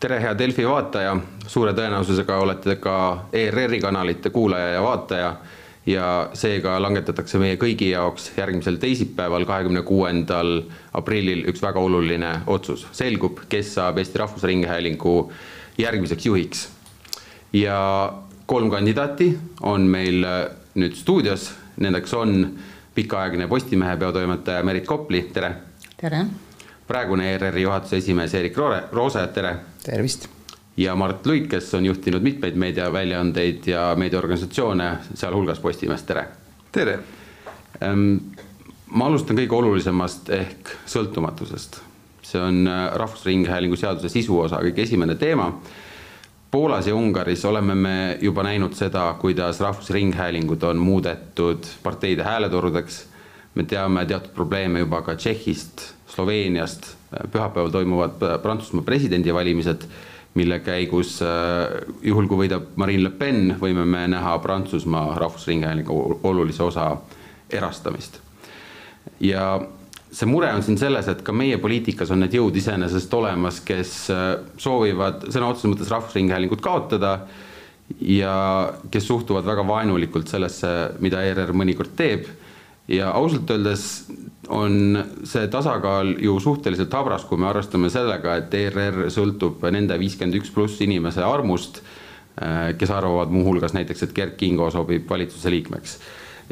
tere, hea Delfi vaataja, suure tõenäosusega olete ka ERR-i kanalite kuulaja ja vaataja ja seega langetatakse meie kõigi jaoks järgmisel teisipäeval, kahekümne kuuendal aprillil üks väga oluline otsus. selgub, kes saab Eesti Rahvusringhäälingu järgmiseks juhiks. ja kolm kandidaati on meil nüüd stuudios, nendeks on pikaaegne Postimehe peatoimetaja Merit Kopli, tere! tere! Praegune ERR-i juhatuse esimees Erik Roose, tere! tervist! ja Mart Luik, kes on juhtinud mitmeid meediaväljaandeid ja meediaorganisatsioone, sealhulgas Postimeest, tere! tere! ma alustan kõige olulisemast ehk sõltumatusest. see on äh, Rahvusringhäälingu seaduse sisuosa kõige esimene teema. Poolas ja Ungaris oleme me juba näinud seda, kuidas rahvusringhäälingud on muudetud parteide hääletorudeks. me teame teatud probleeme juba ka Tšehhist, Sloveeniast, pühapäeval toimuvad Prantsusmaa presidendivalimised, mille käigus juhul, kui võidab Marine Le Pen, võime me näha Prantsusmaa rahvusringhäälingu olulise osa erastamist. ja see mure on siin selles, et ka meie poliitikas on need jõud iseenesest olemas, kes soovivad sõna otseses mõttes rahvusringhäälingut kaotada ja kes suhtuvad väga vaenulikult sellesse, mida ERR mõnikord teeb ja ausalt öeldes on see tasakaal ju suhteliselt habras, kui me arvestame sellega, et ERR sõltub nende viiskümmend üks pluss inimese armust, äh, kes arvavad muuhulgas näiteks, et Gerd Kingo sobib valitsuse liikmeks.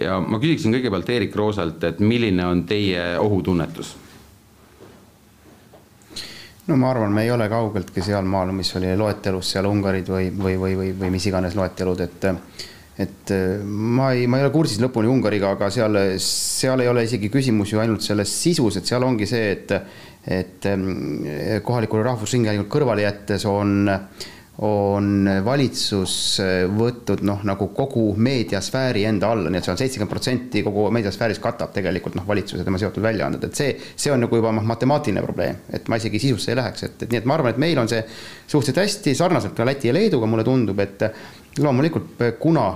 ja ma küsiksin kõigepealt Eerik Rooselt, et milline on teie ohutunnetus? no ma arvan, me ei ole kaugeltki sealmaal, mis oli loetelus seal Ungarid või, või, või, või, või mis iganes loetelud, et et äh, ma ei, ma ei ole kursis lõpuni Ungariga, aga seal, seal ei ole isegi küsimus ju ainult selles sisus, et seal ongi see, et et ähm, kohalikule rahvusringhäälingule kõrvale jättes on on valitsus võtnud noh, nagu kogu meediasfääri enda alla, nii et seal seitsekümmend protsenti kogu meediasfääris katab tegelikult noh, valitsus ja tema seotud väljaanded, et see, see on nagu juba noh, matemaatiline probleem, et ma isegi sisusse ei läheks, et, et nii et ma arvan, et meil on see suhteliselt hästi sarnaselt ka Läti ja Leeduga, mulle tundub, et loomulikult kuna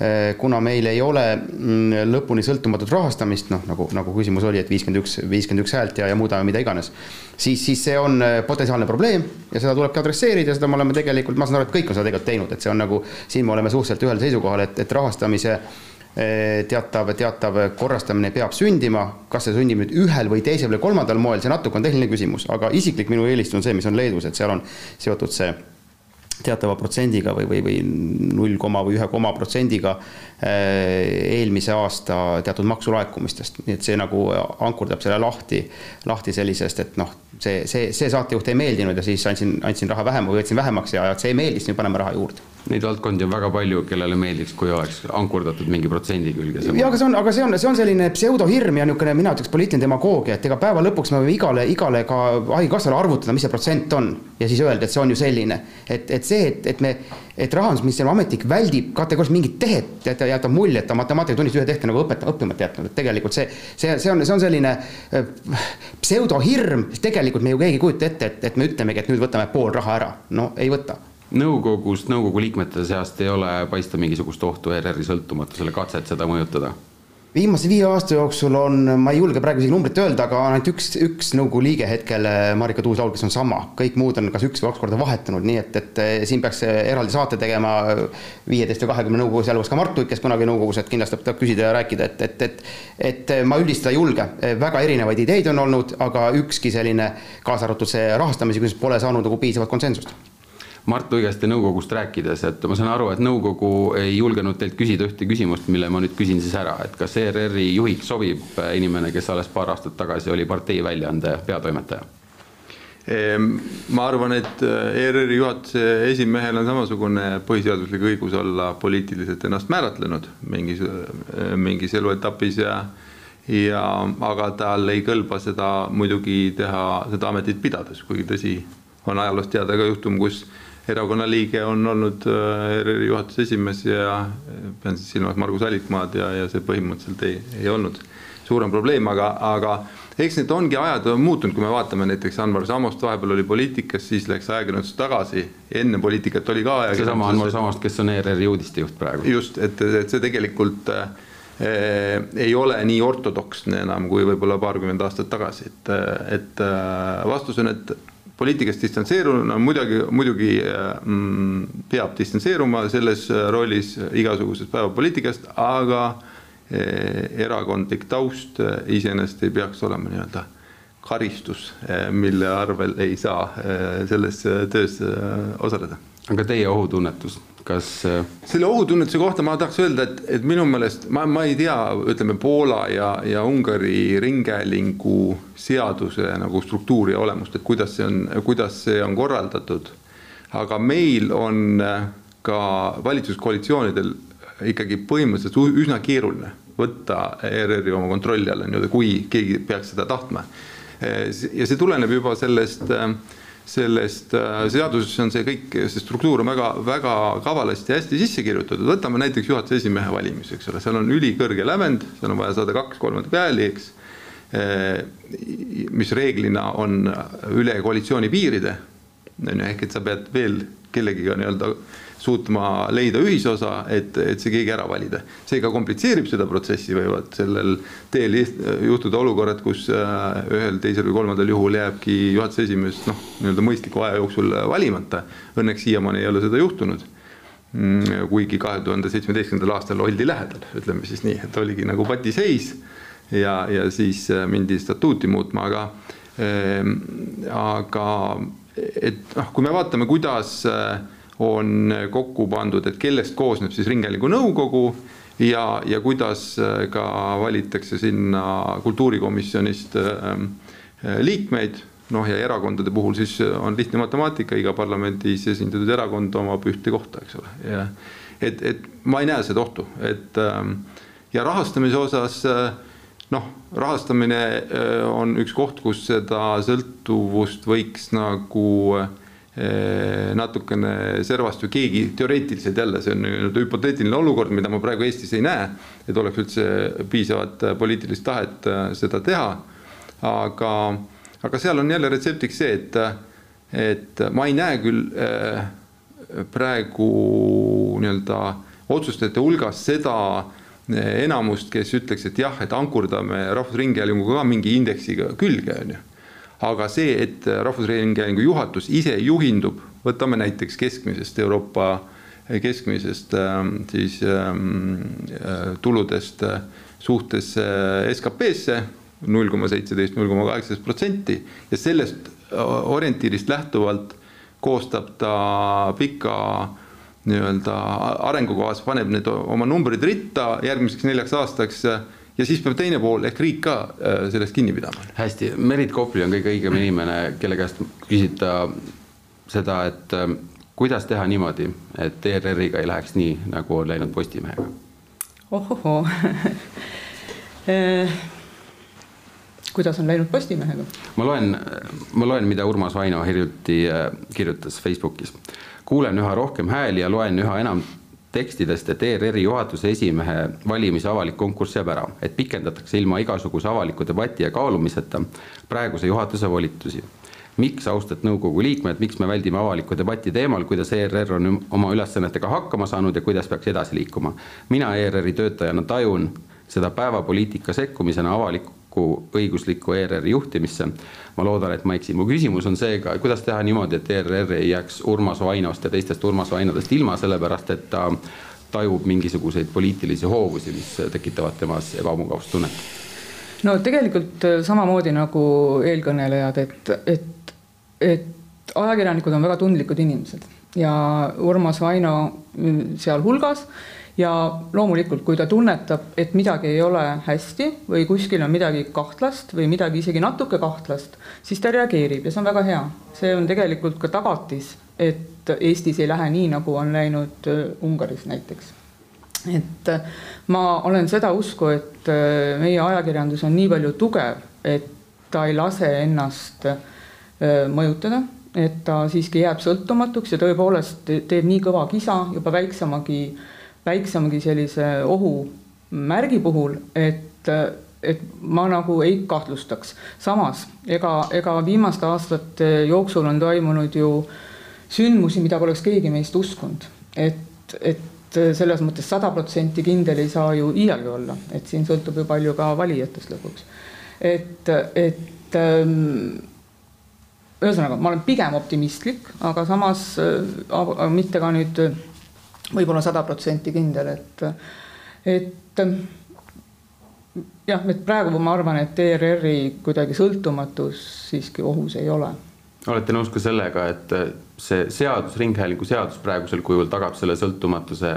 Eh, kuna meil ei ole mm, lõpuni sõltumatut rahastamist, noh nagu, nagu küsimus oli, et viiskümmend üks, viiskümmend üks häält ja, ja muudame mida iganes, siis, siis see on eh, potentsiaalne probleem ja seda tulebki adresseerida seda me oleme tegelikult, ma saan aru, et kõik on seda tegelikult teinud, et see on nagu, siin me oleme suhteliselt ühel seisukohal, et, et rahastamise eh, teatav, teatav korrastamine peab sündima, kas see sünnib nüüd ühel või teisel või kolmandal moel, see natuke on tehniline küsimus, aga isiklik minu eelistus on see, mis on Leedus, et seal on seotud see teatava protsendiga või, või, või null koma või ühe koma protsendiga eh, eelmise aasta teatud maksulaekumistest, nii et see nagu ankurdab selle lahti, lahti sellisest, et noh, see, see, see saatejuht ei meeldinud ja siis andsin, andsin raha vähem või võtsin vähemaks ja see ei meeldis, nüüd paneme raha juurde Neid valdkondi on väga palju, kellele meeldiks, kui oleks ankurdatud mingi protsendi külge. ja aga see on, aga see on, see on selline pseudohirm ja niisugune, mina ütleks poliitiline demagoogia, et ega päeva lõpuks me võime igale, igale ka haigekassale arvutada, mis see protsent on. Ja siis öelda, et see on ju selline, et, et see, et, et me, et rahandusministeeriumi ametnik väldib kategooriliselt mingit tehet ja ta jätab mulje, et ta matemaatikatunnis ühe tehte nagu õpeta, õppimata jätnud, et tegelikult see, see, see on, see on selline äh, pseudohirm, tegelikult me ju keegi ei kujuta ette, et, et me ütlemegi, et nüüd võtame pool raha ära, no ei võta nõukogust, nõukogu liikmete seast ei ole paista mingisugust ohtu ERR-i sõltumatusele, katset seda mõjutada? viimase viie aasta jooksul on, ma ei julge praegu isegi numbrit öelda, aga ainult üks, üks nõukogu liige hetkel, Marika Tuus-Laul, kes on sama, kõik muud on kas üks või kaks korda vahetunud, nii et, et siin peaks eraldi saate tegema viieteist või kahekümne nõukogus, sealhulgas ka Mart Luik, kes kunagi nõukogus, et kindlasti tuleb küsida ja rääkida, et, et, et et ma üldistada ei julge, väga erinevaid ideid on olnud, aga ükski selline, kaasa arvatud see rahastamise küsimus, pole saanud nagu piisavat konsensust Mart Luigeste nõukogust rääkides, et ma saan aru, et nõukogu ei julgenud teilt küsida ühte küsimust, mille ma nüüd küsin siis ära, et kas ERR-i juhiks sobib inimene, kes alles paar aastat tagasi oli partei väljaande peatoimetaja? Ehm, ma arvan, et äh, ERR-i juhatuse esimehel on samasugune põhiseaduslik õigus olla poliitiliselt ennast määratlenud mingis, äh, mingis eluetapis ja ja aga tal ei kõlba seda muidugi teha, seda ametit pidades, kuigi tõsi, on ajaloost teada ka juhtum, kus erakonna liige on olnud ERR-i äh, juhatuse esimees ja äh, pean siis silmas Margus Allikmaad ja, ja see põhimõtteliselt ei, ei olnud suurem probleem, aga, aga eks need ongi ajad on muutunud, kui me vaatame näiteks Anvar Samost, vahepeal oli poliitikas, siis läks ajakirjandusse tagasi, enne poliitikat oli ka ajakirjanduses. seesama Anvar Samost, kes on ERR-i uudistejuht praegu. just, et, et see tegelikult äh, ei ole nii ortodoksne enam kui võib-olla paarkümmend aastat tagasi, et, et vastus on, et poliitikast distantseeruna muidugi, muidugi mm, peab distantseeruma selles rollis igasugusest päevapoliitikast, aga eh, erakondlik taust iseenesest ei peaks olema nii-öelda karistus, mille arvel ei saa selles töös osaleda. aga teie ohutunnetus, kas? selle ohutunnetuse kohta ma tahaks öelda, et, et minu meelest ma, ma ei tea, ütleme Poola ja, ja Ungari ringhäälingu seaduse nagu struktuuri ja olemust, et kuidas see on, kuidas see on korraldatud. aga meil on ka valitsuskoalitsioonidel ikkagi põhimõtteliselt üsna keeruline võtta ERR-i oma kontrolli alla nii-öelda, kui keegi peaks seda tahtma. ja see tuleneb juba sellest äh, sellest äh, seadusesse on see kõik, see struktuur on väga, väga kavalasti hästi sisse kirjutatud, võtame näiteks juhatuse esimehe valimise, eks ole, seal on ülikõrge lävend, seal on vaja saada kaks kolmandat hääli, eks. Äh, mis reeglina on üle koalitsiooni piiride, on ju, ehk et sa pead veel kellegiga nii-öelda suutma leida ühisosa, et, et see keegi ära valida. seega komplitseerib seda protsessi, võivad sellel teel juhtuda olukorrad, kus äh, ühel, teisel või kolmandal juhul jääbki juhatuse esimees noh, nii-öelda mõistliku aja jooksul valimata. Õnneks siiamaani ei ole seda juhtunud. Mm, kuigi kahe tuhande seitsmeteistkümnendal aastal oldi lähedal, ütleme siis nii, et oligi nagu patiseis ja, ja siis äh, mindi statuuti muutma, aga äh,, aga et noh, kui me vaatame, kuidas äh, on kokku pandud, et kellest koosneb siis Ringhäälingu nõukogu ja, ja kuidas äh, ka valitakse sinna kultuurikomisjonist äh, liikmeid, noh ja erakondade puhul siis on lihtne matemaatika, iga parlamendis esindatud erakond omab ühte kohta, eks ole, ja et, et ma ei näe seda ohtu, et ähm, ja rahastamise osas äh, noh, rahastamine on üks koht, kus seda sõltuvust võiks nagu äh, natukene servast või keegi teoreetiliselt jälle, see on nii-öelda hüpoteetiline olukord, mida ma praegu Eestis ei näe, et oleks üldse piisavat poliitilist tahet äh, seda teha. aga, aga seal on jälle retseptiks see, et, et ma ei näe küll äh, praegu nii-öelda otsustajate hulgas seda äh, enamust, kes ütleks, et jah, et ankurdame Rahvusringhäälinguga ka mingi indeksiga külge, on ju aga see, et Rahvusringhäälingu juhatus ise juhindub, võtame näiteks keskmisest Euroopa keskmisest ähm, siis ähm, äh, tuludest äh, suhtes SKP-sse null koma seitseteist, null koma kaheksateist protsenti ja sellest orientiirist lähtuvalt koostab ta pika nii-öelda arengukavas, paneb need oma numbrid ritta järgmiseks neljaks aastaks ja siis peab teine pool ehk riik ka äh, sellest kinni pidama. hästi, Merit Kopli on kõige õigem inimene, kelle käest küsida seda, et äh, kuidas teha niimoodi, et ERR-iga ei läheks nii, nagu on läinud Postimehega? ohohoo äh, kuidas on läinud Postimehega? ma loen, ma loen, mida Urmas Vaino hiljuti kirjutas Facebookis. kuulen üha rohkem hääli ja loen üha enam tekstidest, et ERR-i juhatuse esimehe valimise avalik konkurss jääb ära, et pikendatakse ilma igasuguse avaliku debati ja kaalumiseta praeguse juhatuse volitusi. miks, austet nõukogu liikmed, miks me väldime avalikku debatti teemal, kuidas ERR on oma ülesannetega hakkama saanud ja kuidas peaks edasi liikuma? mina ERR-i töötajana tajun seda päevapoliitika sekkumisena avaliku õiguslikku ERR-i juhtimisse ma loodan, et ma eksin, mu küsimus on seega, kuidas teha niimoodi, et ERR ei jääks Urmas Vainost ja teistest Urmas Vainodest ilma, sellepärast et ta tajub mingisuguseid poliitilisi hoovusi, mis tekitavad temas ebamugavustunnet? no tegelikult äh, samamoodi nagu eelkõnelejad, et, et, et ajakirjanikud on väga tundlikud inimesed ja Urmas Vaino mm, sealhulgas ja loomulikult, kui ta tunnetab, et midagi ei ole hästi või kuskil on midagi kahtlast või midagi isegi natuke kahtlast, siis ta reageerib ja see on väga hea. see on tegelikult ka tagatis, et Eestis ei lähe nii, nagu on läinud äh, Ungaris näiteks. et äh, ma olen seda usku, et äh, meie ajakirjandus on nii palju tugev, et ta ei lase ennast mõjutada et ta siiski jääb sõltumatuks ja tõepoolest teeb nii kõva kisa juba väiksemagi äh, väiksemagi sellise ohumärgi puhul, et, et ma nagu ei kahtlustaks. samas ega, ega viimaste aastate jooksul on toimunud ju sündmusi, mida poleks keegi meist uskunud, et, et selles mõttes sada protsenti kindel ei saa ju iialgi olla, et siin sõltub ju palju ka valijatest lõpuks. et, et ähm, ühesõnaga, ma olen pigem optimistlik, aga samas äh, mitte ka nüüd võib-olla sada protsenti kindel, et, et jah, et praegu ma arvan, et ERR-i kuidagi sõltumatus siiski ohus ei ole. olete nõus ka sellega, et see seadus, Ringhäälingu seadus praegusel kujul tagab selle sõltumatuse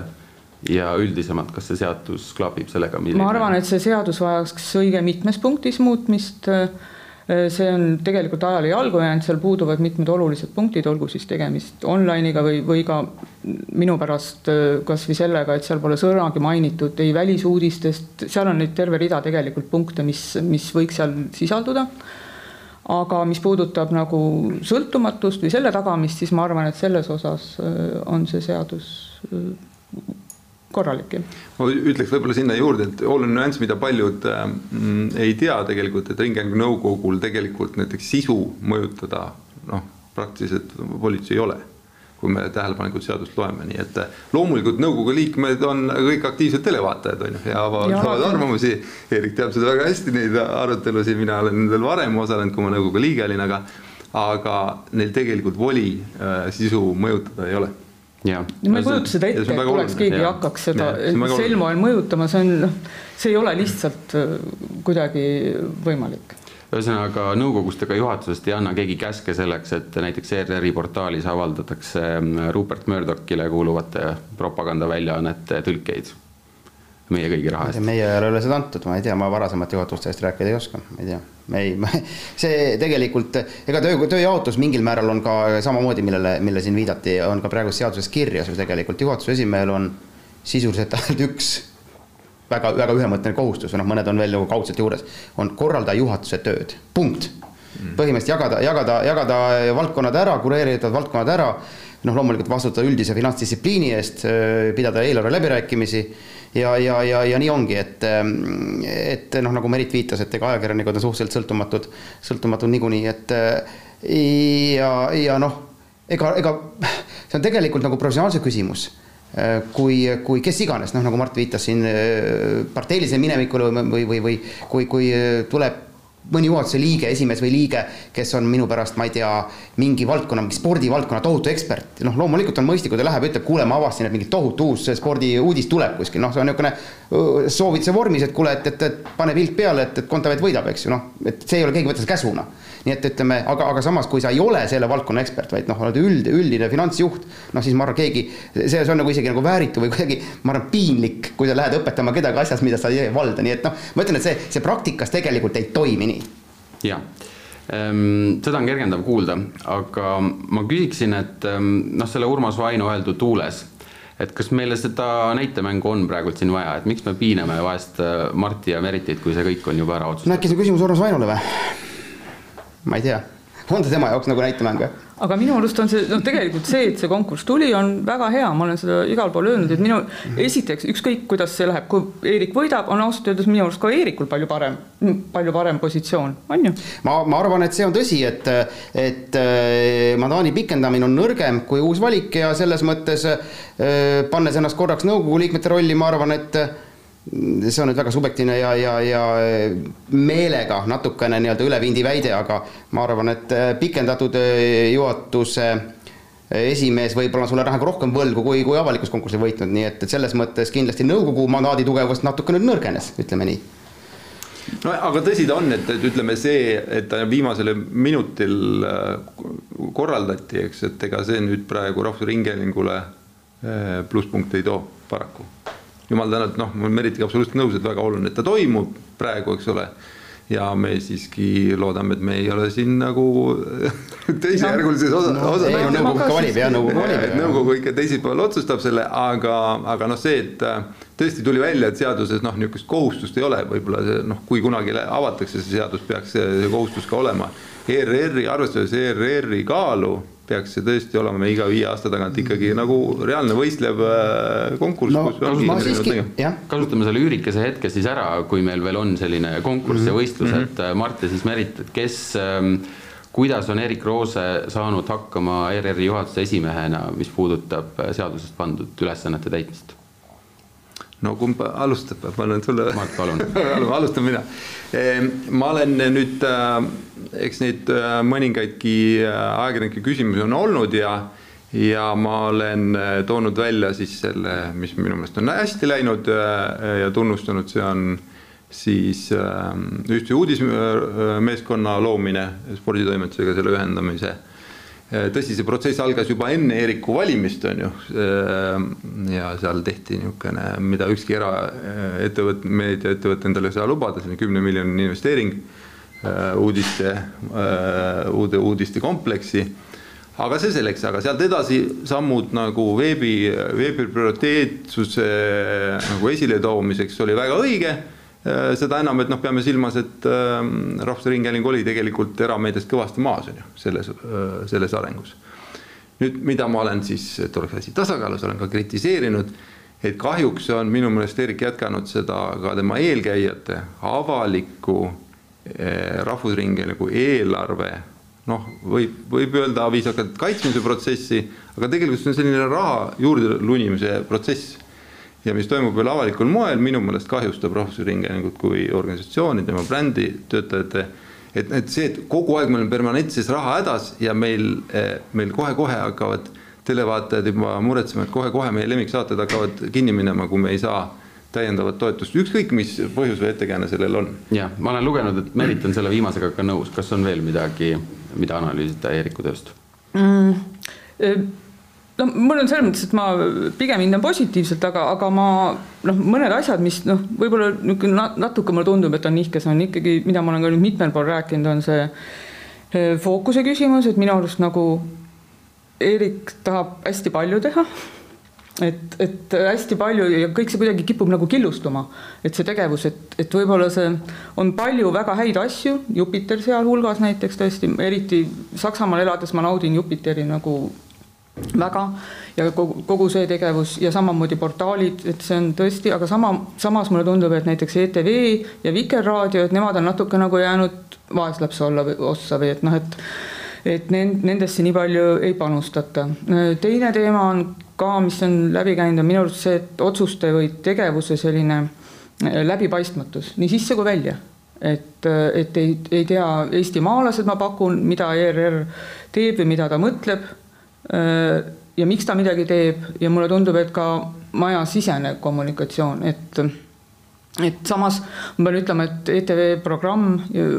ja üldisemalt, kas see seadus klapib sellega? ma arvan, et see seadus vajaks õige mitmes punktis muutmist see on tegelikult ajale jalgu jäänud, seal puuduvad mitmed olulised punktid, olgu siis tegemist online'iga või, või ka minu pärast äh, kasvõi sellega, et seal pole sõnagi mainitud ei välisuudistest, seal on neid terve rida tegelikult punkte, mis, mis võiks seal sisalduda. aga mis puudutab nagu sõltumatust või selle tagamist, siis ma arvan, et selles osas äh, on see seadus korralik. ma ütleks võib-olla sinna juurde, et oluline nüanss, mida paljud äh, ei tea tegelikult, et Ringhäälingu nõukogul tegelikult näiteks sisu mõjutada noh, praktiliselt volitusi ei ole kui me tähelepanelikult seadust loeme, nii et äh, loomulikult nõukogu liikmed on kõik aktiivsed televaatajad, on ju, ja avaldavad arvamusi. Eerik teab seda väga hästi, neid arutelusid, mina olen nendel varem osalenud, kui ma nõukogu liige olin, aga, aga neil tegelikult voli äh, sisu mõjutada ei ole. Ja ma ei kujuta seda ette, et oleks keegi ja. hakkaks seda sel moel mõjutama, see on, noh, see ei ole lihtsalt äh, kuidagi võimalik ühesõnaga nõukogust ega juhatusest ei anna keegi käske selleks, et näiteks ERR-i portaalis avaldatakse mm, Rupert Murdochile kuuluvate propagandaväljaannete tõlkeid meie kõigi raha eest. meie ei ole seda antud, ma ei tea, ma varasemat juhatustest rääkida ei oska, ma ei tea. me ei, see tegelikult, ega töö, tööjaotus mingil määral on ka samamoodi, millele, mille siin viidati, on ka praegu seaduses kirjas ju tegelikult, juhatuse esimehel on sisuliselt ainult üks väga, väga ühemõtteline kohustus või noh, mõned on veel nagu kaudselt juures, on korraldada juhatuse tööd, punkt. Mm.. põhimõtteliselt jagada, jagada, jagada valdkonnad ära, kureerida valdkonnad ära, noh, loomulikult vastutada üldise finantsdistsipliini eest, pidada eelarve läbirääkimisi ja, ja, ja, ja nii ongi, et, ähm, et noh, nagu Merit viitas, et ega ajakirjanikud on suhteliselt sõltumatud, sõltumatud niikuinii, et ja, ja noh, ega, ega see on tegelikult nagu professionaalse küsimus kui, kui kes iganes, noh nagu Mart viitas siin parteilise minevikule või, või, või, või kui, kui tuleb mõni juhatuse liige, esimees või liige, kes on minu pärast, ma ei tea, mingi valdkonna, mingi spordivaldkonna tohutu ekspert, noh, loomulikult on mõistlik, kui ta läheb ja ütleb, kuule, ma avastasin, et mingi tohutu uus spordiuudis tuleb kuskil, noh, see on niisugune soovituse vormis, et kuule, et, et, et pane pilt peale, et, et Kontavet võidab, eks ju, noh, et see ei ole, keegi võtta seda käsuna nii et ütleme, aga, aga samas, kui sa ei ole selle valdkonna ekspert, vaid noh, oled üld, üldine finantsjuht, noh siis ma arvan, keegi, see, see on nagu isegi nagu vääritu või kuidagi, ma arvan, piinlik, kui sa lähed õpetama kedagi asjas, mida sa ei valda, nii et noh, ma ütlen, et see, see praktikas tegelikult ei toimi nii. jah ehm, seda on kergendav kuulda, aga ma küsiksin, et ehm, noh, selle Urmas Vaino öeldu tuules, et kas meile seda näitemängu on praegult siin vaja, et miks me piiname vahest äh, Marti ja Meritit, kui see kõik on juba ära otsustatud? no äkki see küsimus Urmas Vainole või? Ma ei tea, on see tema jaoks nagu näitemäng või? aga minu arust on see, noh, tegelikult see, et see konkurss tuli, on väga hea, ma olen seda igal pool öelnud, et minu esiteks ükskõik, kuidas see läheb, kui Eerik võidab, on ausalt öeldes minu arust ka Eerikul palju parem, palju parem positsioon, on ju? ma, ma arvan, et see on tõsi, et, et äh, mandaani pikendamine on nõrgem kui uus valik ja selles mõttes äh, pannes ennast korraks nõukogu liikmete rolli, ma arvan, et see on nüüd väga subjektiivne ja, ja, ja meelega natukene nii-öelda ülevindi väide, aga ma arvan, et äh, pikendatud äh, juhatuse äh, esimees võib-olla sulle läheb rohkem võlgu kui, kui avalikus konkursi võitnud, nii et, et selles mõttes kindlasti nõukogu mandaadi tugevus natuke nüüd nõrgenes, ütleme nii. No aga tõsi ta on, et, et ütleme see, et ta viimasel minutil korraldati, eks, et ega see nüüd praegu Rahvusringhäälingule plusspunkte ei too paraku jumal tänatud, noh, ma olen Meritiga absoluutselt nõus, et väga oluline, et ta toimub praegu, eks ole ja me siiski loodame, et me ei ole siin nagu teisejärgulises osa no,, osa. nõukogu ikka valib jah, nõukogu valib. nõukogu ikka teisipäeval otsustab selle, aga, aga noh, see, et äh, tõesti tuli välja, et seaduses noh, niisugust kohustust ei ole, võib-olla see noh, kui kunagi avatakse see seadus, peaks see, see kohustus ka olema. ERR-i, arvestades ERR-i kaalu peaks see tõesti olema iga viie aasta tagant ikkagi nagu reaalne võistlev äh, konkurss no,. kasutame selle üürikese hetke siis ära, kui meil veel on selline konkurss mm -hmm. ja võistlus, et mhm. äh, Mart ja siis Merit, et kes ähm, kuidas on Erik Roose saanud hakkama ERR-i juhatuse esimehena, mis puudutab äh, seadusest pandud ülesannete täitmist? No kumb alustab, ma annan sulle. Mart, palun alustan mina. ma olen nüüd, eks neid mõningaidki ajakirjanike küsimusi on olnud ja, ja ma olen toonud välja siis selle, mis minu meelest on hästi läinud ja tunnustanud, see on siis ühtse uudismeeskonna loomine sporditoimetusega, selle ühendamise Äh, tõsi, see protsess algas juba enne Eeriku valimist, on ju. Äh, ja seal tehti niisugune, mida ükski eraettevõte, meediaettevõte endale ei saa lubada, selline kümne miljoni investeering äh, uudiste, uude uudiste kompleksi. aga see selleks, aga sealt edasi sammud nagu veebi, veebi prioriteetsuse nagu esiletoomiseks oli väga õige Äh, seda enam, et noh, peame silmas, et ähm, Rahvusringhääling oli tegelikult erameediast kõvasti maas, on ju, selles, äh, selles arengus. nüüd, mida ma olen siis, et oleks asi tasakaalus, olen ka kritiseerinud, et kahjuks on minu meelest Erik jätkanud seda ka tema eelkäijate avalikku äh, Rahvusringhäälingu eelarve noh, võib, võib öelda viisakalt kaitsmise protsessi, aga tegelikult see on selline raha juurde lunimise protsess ja mis toimub veel avalikul moel, minu meelest kahjustab Rahvusringhäälingut kui organisatsiooni, tema brändi, töötajate et, et see, et kogu aeg me oleme permanentses rahahädas ja meil, eh, meil kohe-kohe hakkavad televaatajad juba muretsema, et kohe-kohe meie lemmiksaated hakkavad kinni minema, kui me ei saa täiendavat toetust, ükskõik mis põhjus või ettekääne sellel on. jah, ma olen lugenud, et Merit on selle viimasega ka nõus, kas on veel midagi, mida analüüsida Eeriku tööst mm,? No mul on selles mõttes, et ma pigem hindan positiivselt, aga, aga ma noh, mõned asjad, mis noh, võib-olla niisugune natuke mulle tundub, et on nihkes, on ikkagi, mida ma olen ka nüüd mitmel pool rääkinud, on see eh, fookuse küsimus, et minu arust nagu Eerik tahab hästi palju teha. et, et hästi palju ja kõik see kuidagi kipub nagu killustuma, et see tegevus, et, et võib-olla see on palju väga häid asju, Jupiter sealhulgas näiteks tõesti, eriti Saksamaal elades ma naudin Jupiteri nagu väga. Ja kogu, kogu see tegevus ja samamoodi portaalid, et see on tõesti, aga sama, samas mulle tundub, et näiteks ETV ja Vikerraadio, et nemad on natuke nagu jäänud vaeslapse olla või ossa või et noh, et et nend-, nendesse nii palju ei panustata. teine teema on ka, mis on läbi käinud, on minu arust see, et otsuste või tegevuse selline äh, läbipaistmatus nii sisse kui välja. Et, et ei, ei tea eestimaalased, ma pakun, mida ERR teeb või mida ta mõtleb ja miks ta midagi teeb? Ja mulle tundub, et ka majasisene kommunikatsioon, et et samas ma pean ütlema, et ETV programm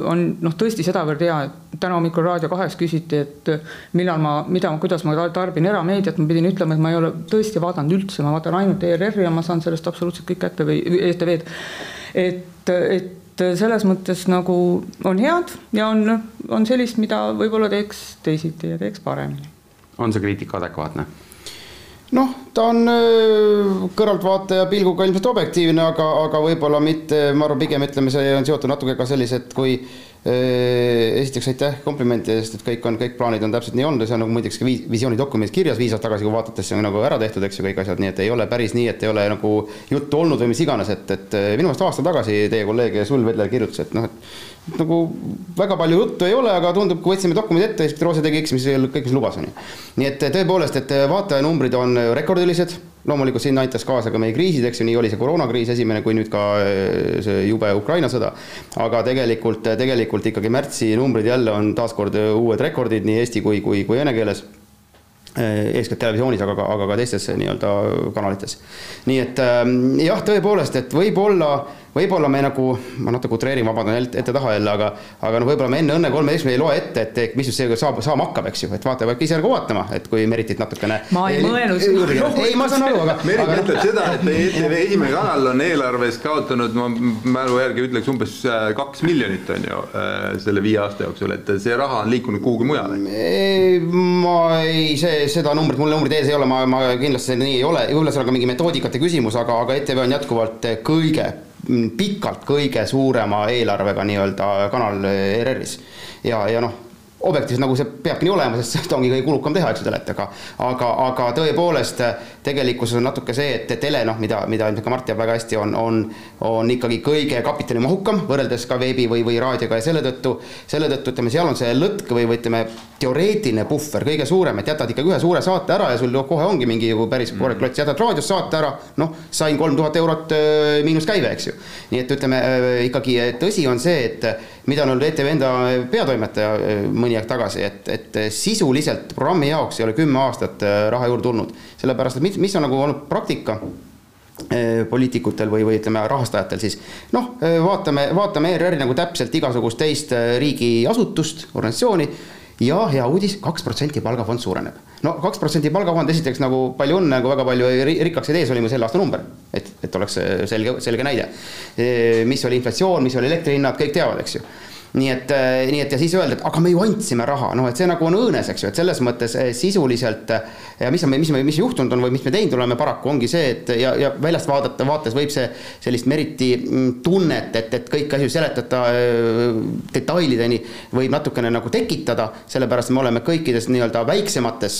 on noh, tõesti sedavõrd hea, et täna hommikul Raadio kahes küsiti, et millal ma, mida, kuidas ma tarbin erameediat, ma pidin ütlema, et ma ei ole tõesti vaadanud üldse, ma vaatan ainult ERR-i ja ma saan sellest absoluutselt kõik kätte või ETV-d. et, et selles mõttes nagu on head ja on, on sellist, mida võib-olla teeks teisiti ja teeks paremini on see kriitika adekvaatne? noh, ta on äh, kõrvaltvaataja pilguga ilmselt objektiivne, aga, aga võib-olla mitte, ma arvan, pigem ütleme, see on seotud natuke ka sellise, et kui äh, esiteks aitäh komplimendi eest, et kõik on, kõik plaanid on täpselt nii olnud ja see on nagu muideks ka visioonidokumendis kirjas viis aastat tagasi, kui vaadata, see on nagu ära tehtud, eks ju, kõik asjad, nii et ei ole päris nii, et ei ole nagu juttu olnud või mis iganes, et, et minu meelest aasta tagasi teie kolleeg Sul Vedler kirjutas, et noh, et nagu väga palju juttu ei ole, aga tundub, kui võtsime dokumendid ette, siis Roose tegi mis kõik, mis lubas, on ju. nii et tõepoolest, et vaatajanumbrid on rekordilised, loomulikult sinna aitas kaasa ka meie kriisid, eks ju, nii oli see koroonakriis esimene, kui nüüd ka eh, see jube Ukraina sõda. aga tegelikult, tegelikult ikkagi märtsi numbrid jälle on taaskord uued rekordid nii eesti kui, kui, kui vene keeles eh, eeskätt televisioonis, aga ka, aga ka teistes nii-öelda kanalites. nii et jah, tõepoolest, et võib-olla võib-olla me nagu, ma natuke utreerin, vabandan ette-taha jälle, aga aga noh, võib-olla me enne Õnne kolmeteistkümne ei loe ette, et mis just seekord saab, saama hakkab, eks ju, et vaataja peabki ise nagu vaatama, et kui Meritit natukene ma ei mõelnud seda. ei, ma saan aru, aga Merit aga... ütleb seda, et ETV esimene kanal on eelarves kaotanud, ma mälu järgi ütleks umbes äh, kaks miljonit on ju äh, selle viie aasta jooksul, et see raha on liikunud kuhugi mujale. ma ei, see, seda numbrit, mul numbrid ees ei ole, ma, ma kindlasti nii ei ole, võib-olla seal on ka mingi metoodikate küsimus, aga, aga ETV on jätkuvalt kõige pikalt kõige suurema eelarvega nii-öelda kanal ERR-is. ja, ja noh, objektiivselt nagu see peabki nii olema, sest seda ongi kõige kulukam teha, eks ju, telet, aga aga, aga tõepoolest tegelikkuses on natuke see, et tele noh, mida, mida ilmselt ka Mart teab väga hästi, on, on on ikkagi kõige kapitalimahukam võrreldes ka veebi või, või raadioga ja selle tõttu, selle tõttu ütleme, seal on see lõtk või, või ütleme, teoreetiline puhver kõige suurem, et jätad ikkagi ühe suure saate ära ja sul kohe ongi mingi ju päris korralik klots, jätad raadios saate ära, noh, sain kolm tuhat eurot miinuskäive, eks ju. nii et ütleme ikkagi tõsi on see, et mida on öelnud ETV enda peatoimetaja mõni aeg tagasi, et, et sisuliselt programmi jaoks ei ole kümme aastat raha juurde tulnud. sellepärast, et mis, mis on nagu olnud praktika poliitikutel või, või ütleme, rahastajatel siis noh, vaatame, vaatame ERR-i nagu täpselt igasugust teist riigiasutust, organisatsiooni ja hea uudis, kaks protsenti palgafond suureneb. no kaks protsenti palgafond, esiteks nagu palju õnne, nagu väga palju rikkaks ei tee, see oli mu selle aasta number. et, et oleks selge, selge näide. mis oli inflatsioon, mis oli elektrihinnad, kõik teavad, eks ju nii et, nii et ja siis öelda, et aga me ju andsime raha, noh, et see nagu on õõnes, eks ju, et selles mõttes sisuliselt ja mis on, mis, mis juhtunud on või mis me teinud oleme paraku, ongi see, et ja, ja väljast vaadata, vaates võib see sellist meriti tunnet, et, et kõiki asju seletada detailideni võib natukene nagu tekitada, sellepärast me oleme kõikides nii-öelda väiksemates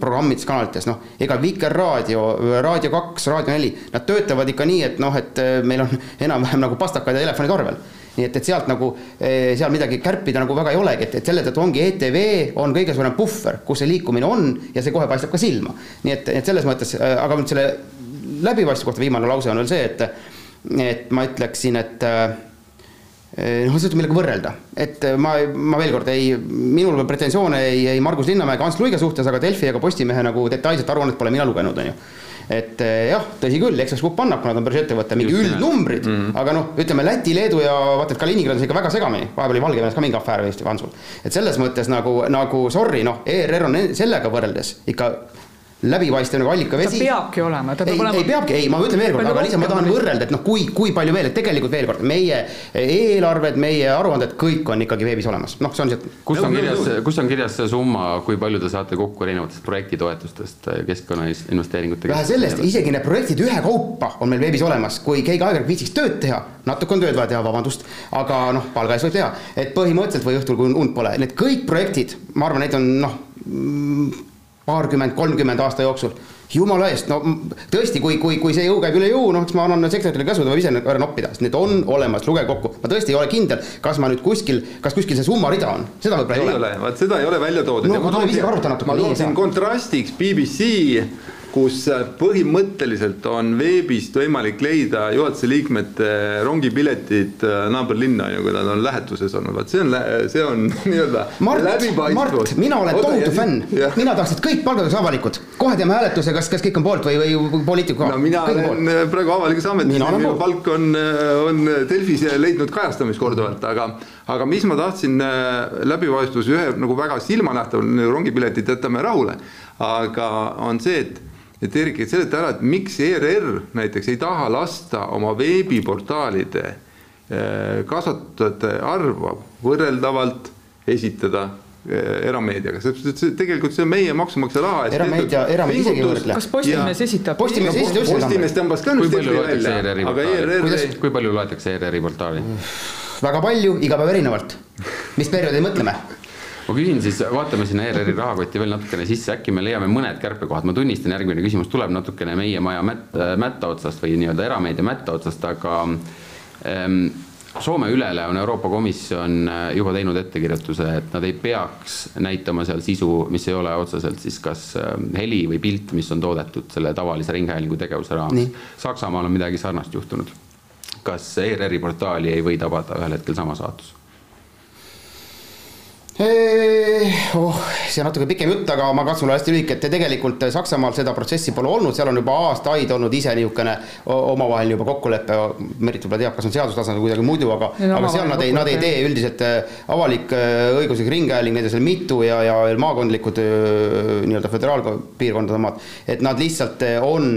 programmides, kanalites, noh, ega Vikerraadio, Raadio kaks, Raadio neli, nad töötavad ikka nii, et noh, et meil on enam-vähem nagu pastakad ja telefonid arvel nii et, et sealt nagu, eh, seal midagi kärpida nagu väga ei olegi, et, et selle tõttu ongi ETV on kõige suurem puhver, kus see liikumine on ja see kohe paistab ka silma. nii et, et selles mõttes, eh, aga nüüd selle läbipaistvuse kohta viimane lause on veel see, et, et ma ütleksin, et eh, noh, seda millega võrrelda, et ma, ma veel kord ei, minul pretensioone ei, ei Margus Linnamäe ega Ants Luige suhtes, aga Delfi ega Postimehe nagu detailset aruannet pole mina lugenud, on ju et eh, jah, tõsi küll, Express Grupp annab, kuna ta on börsiettevõte, mingi üldnumbrid mm, -hmm. aga noh, ütleme Läti, Leedu ja vaata, et Kaliningradis ikka väga segamini, vahepeal oli Valgevenes ka mingi afäär vist Vansul. et selles mõttes nagu, nagu sorry, noh, ERR on sellega võrreldes ikka läbipaistev nagu allikavesi. ta peabki olema, ta peab ei, olema. ei peabki, ei, ma ütlen veel kord, aga lihtsalt ma tahan võrrelda, et noh, kui, kui palju veel, et tegelikult veel kord, meie eelarved, meie aruanded, kõik on ikkagi veebis olemas, noh, see on see. kus on kirjas, kus on kirjas see summa, kui palju te saate kokku erinevatest projektitoetustest keskkonnainvesteeringute? vähe sellest, isegi need projektid ühekaupa on meil veebis olemas, kui keegi aeg-ajalt viitsiks tööd teha, natuke on tööd vaja teha, vabandust, aga noh, palga eest võib teha, et põhimõtteliselt või õhtul, kui und pole, need kõik projektid, ma arvan, neid on noh paarkümmend, kolmkümmend aasta jooksul. jumala eest, no tõesti, kui, kui, kui see jõu käib üle jõu, noh, siis ma annan sekretärile käsu, ta võib ise ära noppida, sest need on olemas, lugege kokku. ma tõesti ei ole kindel, kas ma nüüd kuskil, kas kuskil see summarida on, seda võib-olla ei, ei ole. vaat seda ei ole välja toodud. no ma tuleb ise arvuta natuke. ma toon siin kontrastiks BBC kus põhimõtteliselt on veebist võimalik leida juhatuse liikmete rongipiletid äh, naaberlinna, on ju, kui nad on lähetuses olnud, vot see on, see on nii-öelda läbipaistvus. mina olen tohutu fänn, mina tahaks, et kõik palgad oleks avalikud. kohe teeme hääletuse, kas, kas kõik on poolt või, või poliitiku no mina kõik olen poolt. praegu avalikus ametis, minu palk on, on Delfis leidnud kajastamist korduvalt, aga aga mis ma tahtsin äh, läbipaistvus ühe nagu väga silmanähtav, rongipiletid jätame rahule, aga on see, et et Erik, et seleta ära, et miks ERR näiteks ei taha lasta oma veebiportaalide eh, kasutajate arvu võrreldavalt esitada eh, erameediaga, sest tegelikult see on meie maksumaksja raha. erameedia, erameedia isegi ei võrdle. kas Postimees esitab? Postimees esitab. Postimees tõmbas ka nüüd teksti välja, aga ERR. kui palju loetakse ERR-i portaali? väga palju, iga päev erinevalt. mis perioodi mõtleme? Ma küsin siis, vaatame sinna ERR-i rahakotti veel natukene sisse, äkki me leiame mõned kärpekohad, ma tunnistan, järgmine küsimus tuleb natukene meie maja mät-, mätta otsast või nii-öelda erameedia mätta otsast, aga ähm, Soome ülele on Euroopa Komisjon äh, juba teinud ettekirjutuse, et nad ei peaks näitama seal sisu, mis ei ole otseselt siis kas ähm, heli või pilt, mis on toodetud selle tavalise ringhäälingu tegevuse raames. Saksamaal on midagi sarnast juhtunud. kas ERR-i portaali ei või tabada ühel hetkel sama saatus? Oh, see on natuke pikem jutt, aga ma katsun olla hästi lühike, et tegelikult Saksamaal seda protsessi pole olnud, seal on juba aastaid olnud ise niisugune omavaheline juba kokkulepe, Merit võib-olla teab, kas on seadustasandil kuidagi muidu, aga, aga seal nad ei, nad ei tee üldiselt äh, avalik äh, õiguslik ringhääling, neid on seal mitu ja, ja veel maakondlikud nii-öelda föderaalpiirkondade omad, et nad lihtsalt on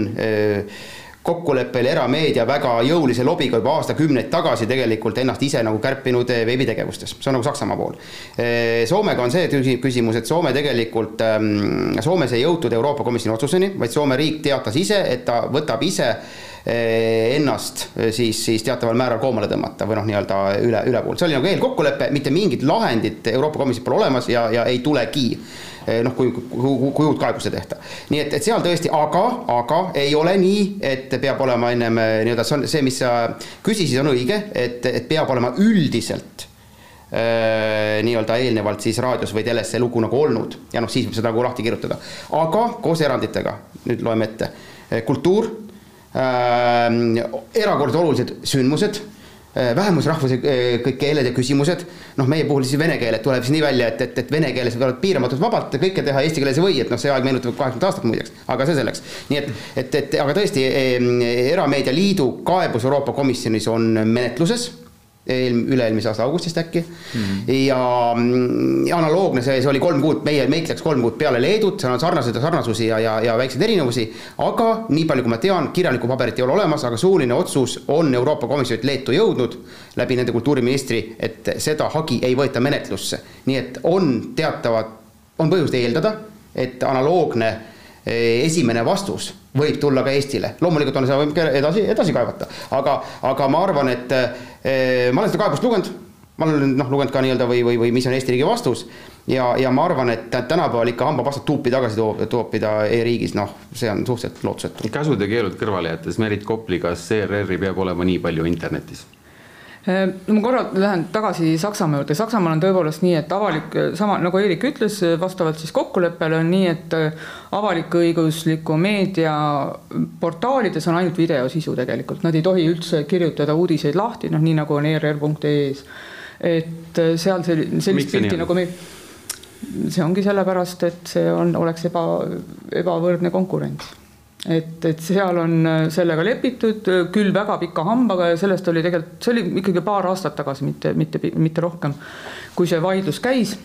kokkuleppel erameedia väga jõulise lobiga juba aastakümneid tagasi tegelikult ennast ise nagu kärpinud eh, veebitegevustes, see on nagu Saksamaa pool. Eh, Soomega on see küsimus, et Soome tegelikult, ehm, Soomes ei jõutud Euroopa Komisjoni otsuseni, vaid Soome riik teatas ise, et ta võtab ise eh, ennast siis, siis teataval määral koomale tõmmata või noh, nii-öelda üle, ülepool, see oli nagu eelkokkulepe, mitte mingit lahendit Euroopa Komisjonil pole olemas ja, ja ei tulegi noh, kui, kui, kui uut kaebust ei tehta. nii et, et seal tõesti, aga, aga ei ole nii, et peab olema ennem eh, nii-öelda, see on see, mis sa küsisid, on õige, et, et peab olema üldiselt äh, nii-öelda eelnevalt siis raadios või teles see lugu nagu olnud ja noh, siis võib seda nagu lahti kirjutada. aga koos eranditega, nüüd loeme ette, kultuur äh,, erakordselt olulised sündmused vähemusrahvuse äh, kõik keeled ja küsimused, noh, meie puhul siis vene keeled tuleb siis nii välja, et, et, et vene keeles võivad piiramatult vabalt kõike teha, eesti keeles ei või, et noh, see aeg meenutab kaheksakümnendat aastat muideks, aga see selleks. nii et, et, et aga tõesti, Erameedia Liidu kaebus Euroopa Komisjonis on menetluses eel-, üle-eelmise aasta augustist äkki mm. -hmm. ja, ja analoogne see, see oli kolm kuud, meie, meilt läks kolm kuud peale Leedut, seal on sarnaseid sarnasusi ja, ja, ja väikseid erinevusi. aga nii palju, kui ma tean, kirjalikku paberit ei ole olemas, aga suuline otsus on Euroopa Komisjonilt Leetu jõudnud läbi nende kultuuriministri, et seda hagi ei võeta menetlusse. nii et on teatavad, on põhjust eeldada, et analoogne eh, esimene vastus võib tulla ka Eestile, loomulikult on seda võimalik edasi, edasi kaevata, aga, aga ma arvan, et ma olen seda kaebust lugenud, ma olen noh, lugenud ka nii-öelda või, või, või mis on Eesti riigi vastus ja, ja ma arvan, et tänapäeval ikka hambapastat tuupi tagasi too-, toopida e-riigis, noh, see on suhteliselt lootusetu. käsud ja keelud kõrvale jättes, Merit Kopli, kas ERR-i peab olema nii palju internetis? Ehm, no ma korra lähen tagasi Saksamaa juurde, Saksamaal on tõepoolest nii, et avalik, sama nagu Eerik ütles, vastavalt siis kokkuleppele on nii, et äh, avalik-õigusliku meedia portaalides on ainult videosisu tegelikult, nad ei tohi üldse kirjutada uudiseid lahti, noh nii nagu on err.ee-s. et seal selline, sellist pilti nagu meil, see ongi sellepärast, et see on, oleks eba, ebavõrdne konkurents et, et seal on äh, sellega lepitud, äh, küll väga pika hambaga ja sellest oli tegelikult, see oli ikkagi paar aastat tagasi, mitte, mitte, mitte rohkem, kui see vaidlus käis.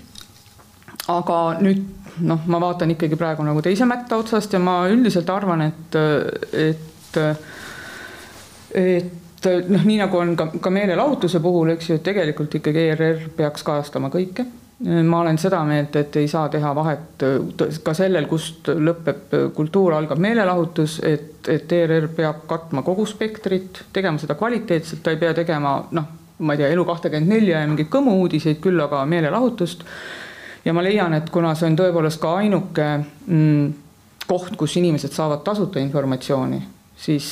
aga nüüd noh, ma vaatan ikkagi praegu nagu teise mätta otsast ja ma üldiselt arvan, et, et, et noh, nii nagu on ka, ka meelelahutuse puhul, eks ju, et tegelikult ikkagi ERR peaks kajastama kõike ma olen seda meelt, et ei saa teha vahet ka sellel, kust lõpeb kultuur, algab meelelahutus, et, et ERR peab katma kogu spektrit, tegema seda kvaliteetselt, ta ei pea tegema noh, ma ei tea, Elu24 ja mingeid kõmu-uudiseid, küll aga meelelahutust. ja ma leian, et kuna see on tõepoolest ka ainuke mm, koht, kus inimesed saavad tasuta informatsiooni, siis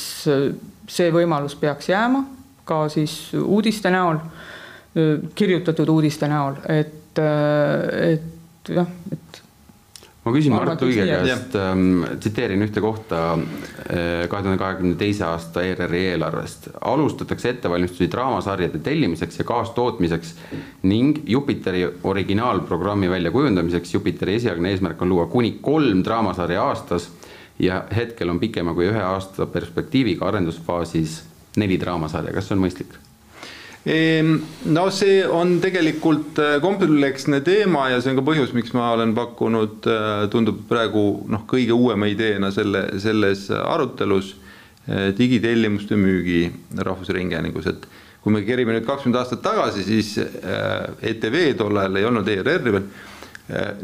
see võimalus peaks jääma ka siis uudiste näol, kirjutatud uudiste näol, et et, et jah, et ma küsin Mart Uige käest, ähm, tsiteerin ühte kohta äh, kahe tuhande kahekümne teise aasta ERR-i eelarvest. alustatakse ettevalmistusi draamasarjade tellimiseks ja kaastootmiseks ning Jupiteri originaalprogrammi väljakujundamiseks. Jupiteri esialgne eesmärk on luua kuni kolm draamasarja aastas ja hetkel on pikema kui ühe aasta perspektiiviga arendusfaasis neli draamasarja, kas see on mõistlik? Ehm, no see on tegelikult äh, kompleksne teema ja see on ka põhjus, miks ma olen pakkunud, äh, tundub praegu noh, kõige uuema ideena selle, selles arutelus äh, digitellimuste müügi Rahvusringhäälingus, et kui me kerime nüüd kakskümmend aastat tagasi, siis ETV tol ajal ei olnud ERR-i veel,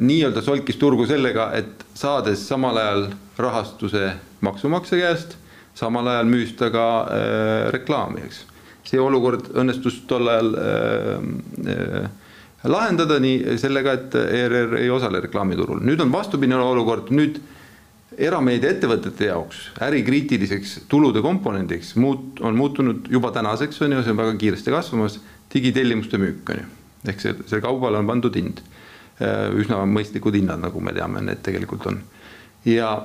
nii-öelda solkis turgu sellega, et saades samal ajal rahastuse maksumaksja käest, samal ajal müüs ta ka reklaami, eks see olukord õnnestus tol ajal äh, äh, lahendada nii sellega, et ERR ei osale reklaamiturul. nüüd on vastupidine olukord, nüüd erameediaettevõtete jaoks ärikriitiliseks tulude komponendiks muut-, on muutunud juba tänaseks, on ju, see on väga kiiresti kasvamas, digitellimuste müük, on ju. ehk see, see kaubale on pandud hind. Äh, üsna mõistlikud hinnad, nagu me teame, need tegelikult on. ja,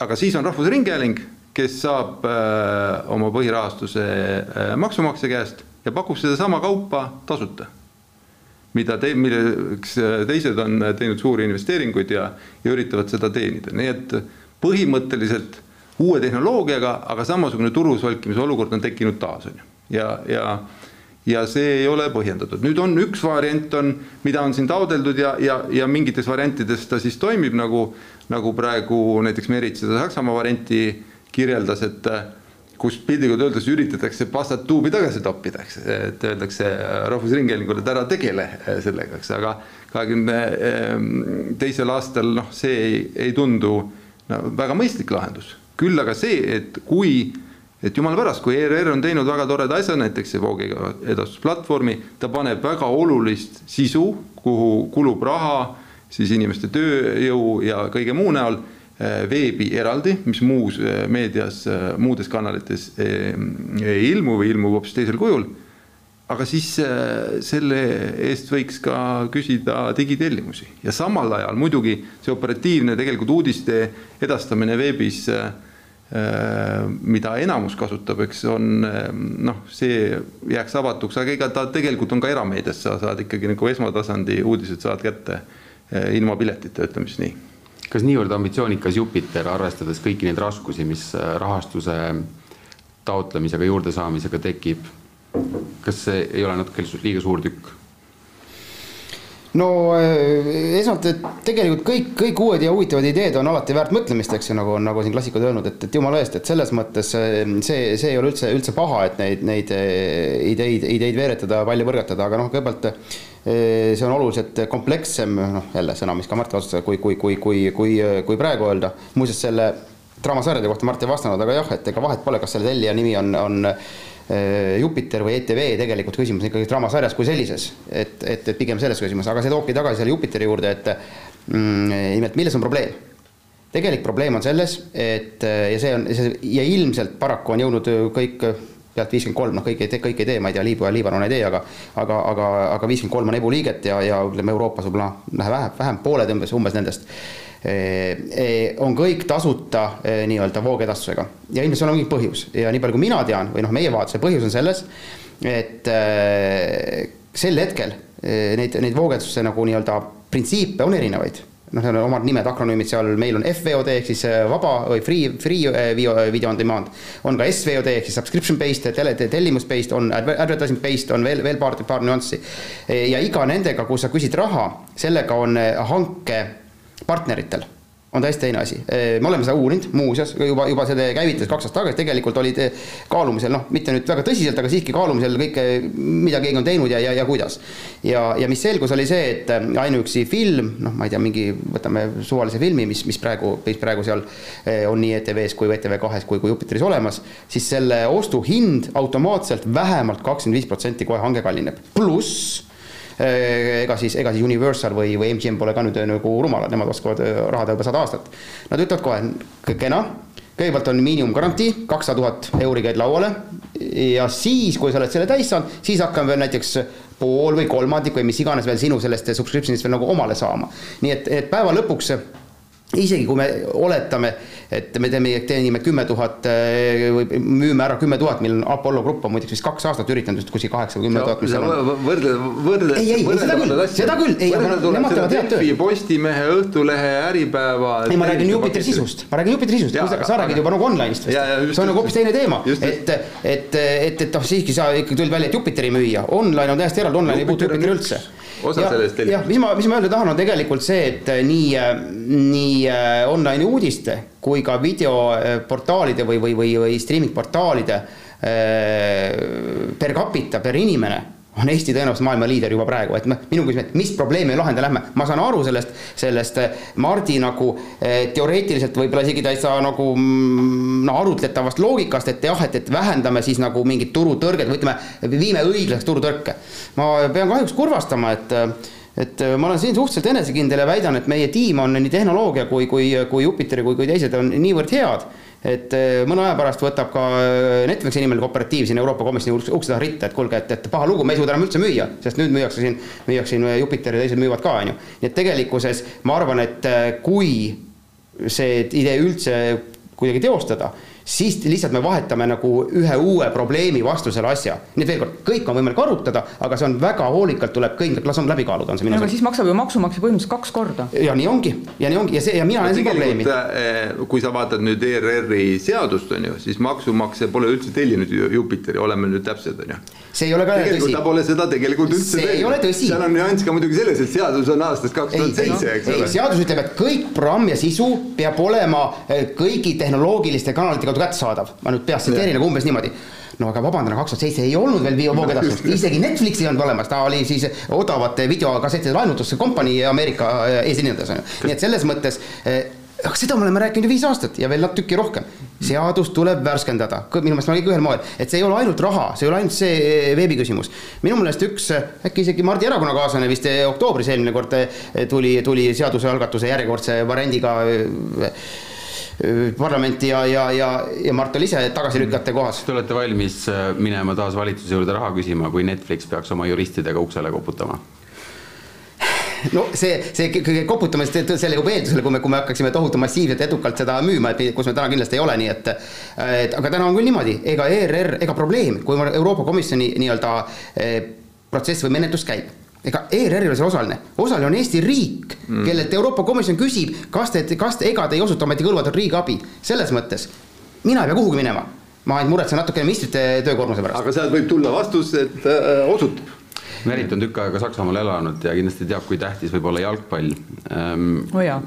aga siis on Rahvusringhääling kes saab äh, oma põhirahastuse äh, maksumaksja käest ja pakub sedasama kaupa tasuta. mida te, milleks äh, teised on teinud suuri investeeringuid ja, ja üritavad seda teenida, nii et põhimõtteliselt uue tehnoloogiaga, aga samasugune turusolkimise olukord on tekkinud taas, on ju. ja, ja, ja see ei ole põhjendatud. nüüd on üks variant on, mida on siin taodeldud ja, ja, ja mingites variantides ta siis toimib nagu, nagu praegu näiteks Merit seda Saksamaa varianti kirjeldas, et äh, kus piltlikult öeldes üritatakse pastat tuubi tagasi toppida, eks, et öeldakse Rahvusringhäälingule, et ära tegele sellega, eks, aga kahekümne ehm, teisel aastal noh, see ei, ei tundu no, väga mõistlik lahendus. küll aga see, et kui, et jumala pärast, kui ERR on teinud väga toreda asja, näiteks see voogiga edastusplatvormi, ta paneb väga olulist sisu, kuhu kulub raha, siis inimeste tööjõu ja kõige muu näol Äh, veebi eraldi, mis muus äh, meedias, äh, muudes kanalites ei ilmu või ilmub hoopis teisel kujul. aga siis selle eest võiks ka küsida digitellimusi ja samal ajal muidugi see operatiivne tegelikult uudiste edastamine veebis mida enamus kasutab, eks on noh, see jääks avatuks, aga ega ta tegelikult on ka erameedias, sa saad ikkagi nagu esmatasandi uudised saad kätte ilma piletita, ütleme siis nii kas niivõrd ambitsioonikas Jupiter, arvestades kõiki neid raskusi, mis äh, rahastuse taotlemisega, juurdesaamisega tekib, kas see ei ole natuke liiga suur tükk? No äh, esmalt, et tegelikult kõik, kõik uued ja huvitavad ideed on alati väärt mõtlemist, eks ju, nagu on, nagu siin klassikud öelnud, et, et jumala eest, et selles mõttes äh, see, see ei ole üldse, üldse paha, et neid, neid ideid, ideid veeretada, palju põrgatada, aga noh, kõigepealt see on oluliselt komplekssem, noh jälle sõna, mis ka Mart kasutas, kui, kui, kui, kui, kui, kui praegu öelda. muuseas, selle draamasarjade kohta Mart ei vastanud, aga jah, et ega vahet pole, kas selle tellija nimi on, on Jupiter või ETV, tegelikult küsimus on ikkagi draamasarjas kui sellises. et, et, et pigem selles küsimus, aga see toobki tagasi selle Jupiteri juurde, et mm, nimelt, milles on probleem? tegelik probleem on selles, et ja see on, ja ilmselt paraku on jõudnud kõik pealt viiskümmend kolm, noh, kõik ei tee, kõik ei tee, ma ei tea, Liibüa ja Liibanon ei tee, aga aga, aga, aga viiskümmend kolm on EBU liiget ja, ja ütleme, Euroopas võib-olla vähem, vähem, pooled umbes, umbes nendest on kõik tasuta nii-öelda voogedastusega ja ilmselt seal on mingi põhjus ja nii palju, kui mina tean või noh, meie vaatuse põhjus on selles, et sel hetkel neid, neid voogedastuse nagu nii-öelda printsiipe on erinevaid noh, seal on omad nimed, akronüümid seal, meil on FVOD ehk siis vaba või free, free video, video on demand. on ka SVOD ehk siis subscription based, tele, tellimus based, on advertising based, on veel, veel paar, paar nüanssi. ja iga nendega, kus sa küsid raha, sellega on hanke partneritel on täiesti teine asi. me oleme seda uurinud muuseas, juba, juba see käivitas kaks aastat tagasi, tegelikult olid kaalumisel, noh, mitte nüüd väga tõsiselt, aga siiski kaalumisel kõike, mida keegi on teinud ja, ja, ja kuidas. ja, ja mis selgus, oli see, et ainuüksi film, noh, ma ei tea, mingi, võtame suvalise filmi, mis, mis praegu, mis praegu seal on nii ETV-s kui ETV kahes kui, kui Jupiteris olemas, siis selle ostuhind automaatselt vähemalt kakskümmend viis protsenti kohe hange kallineb, pluss ega siis, ega siis Universal või, või MGM pole ka nüüd äh, nagu rumalad, nemad oskavad äh, raha teha juba sada aastat. Nad ütlevad kohe, kena, kõigepealt on miinimumgarantii, kakssada tuhat euri käid lauale ja siis, kui sa oled selle täis saanud, siis hakkame veel näiteks pool või kolmandik või mis iganes veel sinu sellest subscription'ist veel nagu omale saama. nii et, et päeva lõpuks isegi kui me oletame, et me teeme, teenime kümme tuhat äh, või müüme ära kümme tuhat, meil on Apollo Grupp on muideks vist kaks aastat üritanud vist kuskil kaheksa või kümme tuhat. võrdle, võrdle. ei, ei, seda küll, seda küll, ei, nemad teevad head tööd. Postimehe, Õhtulehe, Äripäeva. ei, ma räägin Jupiteri sisust, ma räägin Jupiteri sisust, sa räägid juba nagu online'ist vist. see on nagu hoopis teine teema, et, et, et, et noh, siiski sa ikkagi tulid välja, et Jupiteri müüa, online on täiesti eraldi, online ei puutu Jupiteri üldse osa ja, sellest tellimust. jah, mis ma, mis ma öelda tahan, on tegelikult see, et nii, nii äh, online uudiste kui ka videoportaalide või, või, või, või streaming portaalide äh, per capita, per inimene on Eesti tõenäoliselt maailma liider juba praegu, et noh, minu küsimus, et mis probleemi me lahendada lähme, ma saan aru sellest, sellest äh, Mardi nagu teoreetiliselt võib-olla isegi täitsa nagu mm, no arutletavast loogikast, et jah, et, et vähendame siis nagu mingit turutõrget või ütleme, viime õiglaseks turutõrke. ma pean kahjuks kurvastama, et et ma olen siin suhteliselt enesekindel ja väidan, et meie tiim on nii tehnoloogia kui, kui, kui Jupiteri kui, kui teised on niivõrd head et eh, mõne aja pärast võtab ka eh, Netflixi nimeline kooperatiiv siin Euroopa Komisjoni ukse taha ritta, et kuulge, et, et paha lugu, me ei suuda enam üldse müüa, sest nüüd müüakse siin, müüakse siin Jupiter ja teised müüvad ka, on ju. nii et tegelikkuses ma arvan, et eh, kui see idee üldse kuidagi teostada siis lihtsalt me vahetame nagu ühe uue probleemi vastu selle asja. nii et veel kord, kõik on võimalik arutada, aga see on väga hoolikalt tuleb kõik, las on läbi kaaluda, on see minu sõnum. siis maksab ju maksumaksja põhimõtteliselt kaks korda. ja nii ongi, ja nii ongi ja see ja mina näen seda probleemi. Eh, kui sa vaatad nüüd ERR-i seadust, on ju, siis maksumaksja pole üldse tellinud Jupiteri, oleme nüüd täpsed, on ju. see ei ole ka tegelikult tõsi. ta pole seda tegelikult üldse see ei ole tõsi. seal on nüanss ka muidugi selles, et seadus on aastast kaks tuhat seitse, eks ole. seadus ütleb, et kõik programm ja sisu peab olema eh, kõigi tehnoloogiliste kanalitega kaudu kättesaadav, ma nüüd peast tsiteerin, aga umbes niimoodi. No aga vabandan, kaks tuhat seitse ei olnud veel voogedastust, isegi Netflix ei olnud olemas, ta oli siis odavate videokassettide laenutusse kompanii Ameerika eesrinnas on ju. nii et selles mõttes aga seda me oleme rääkinud ju viis aastat ja veel tükki rohkem. seadus tuleb värskendada, minu meelest me oleme kõik ühel moel, et see ei ole ainult raha, see ei ole ainult see eh, veebi küsimus. minu meelest üks, äkki isegi Mardi erakonnakaaslane vist oktoobris eelmine kord tuli, tuli seadusealgatuse järjekordse variandiga parlamenti ja, ja, ja, ja Mart oli ise tagasi lükata kohas. Te olete valmis minema taas valitsuse juurde raha küsima, kui Netflix peaks oma juristidega uksele koputama? no see, see kõige koputamist selle juba eeldusel, kui me, kui me hakkaksime tohutu massiivselt edukalt seda müüma, et kus me täna kindlasti ei ole, nii et et aga täna on küll niimoodi, ega ERR, ega probleem, kui Euroopa Komisjoni nii-öelda eh, protsess või menetlus käib ega ERR ei ole seal osaline, osaline on Eesti riik mm., kellelt Euroopa Komisjon küsib, kas te, kas te, ega te ei osuta ometi kõlvatut riigiabi, selles mõttes mina ei pea kuhugi minema ma ainult muretsen natukene ministrite töökoormuse pärast. aga sealt võib tulla vastus, et äh, osutab Merit on tükk aega Saksamaal elanud ja kindlasti teab, kui tähtis võib olla jalgpall ähm,. Oh jaa.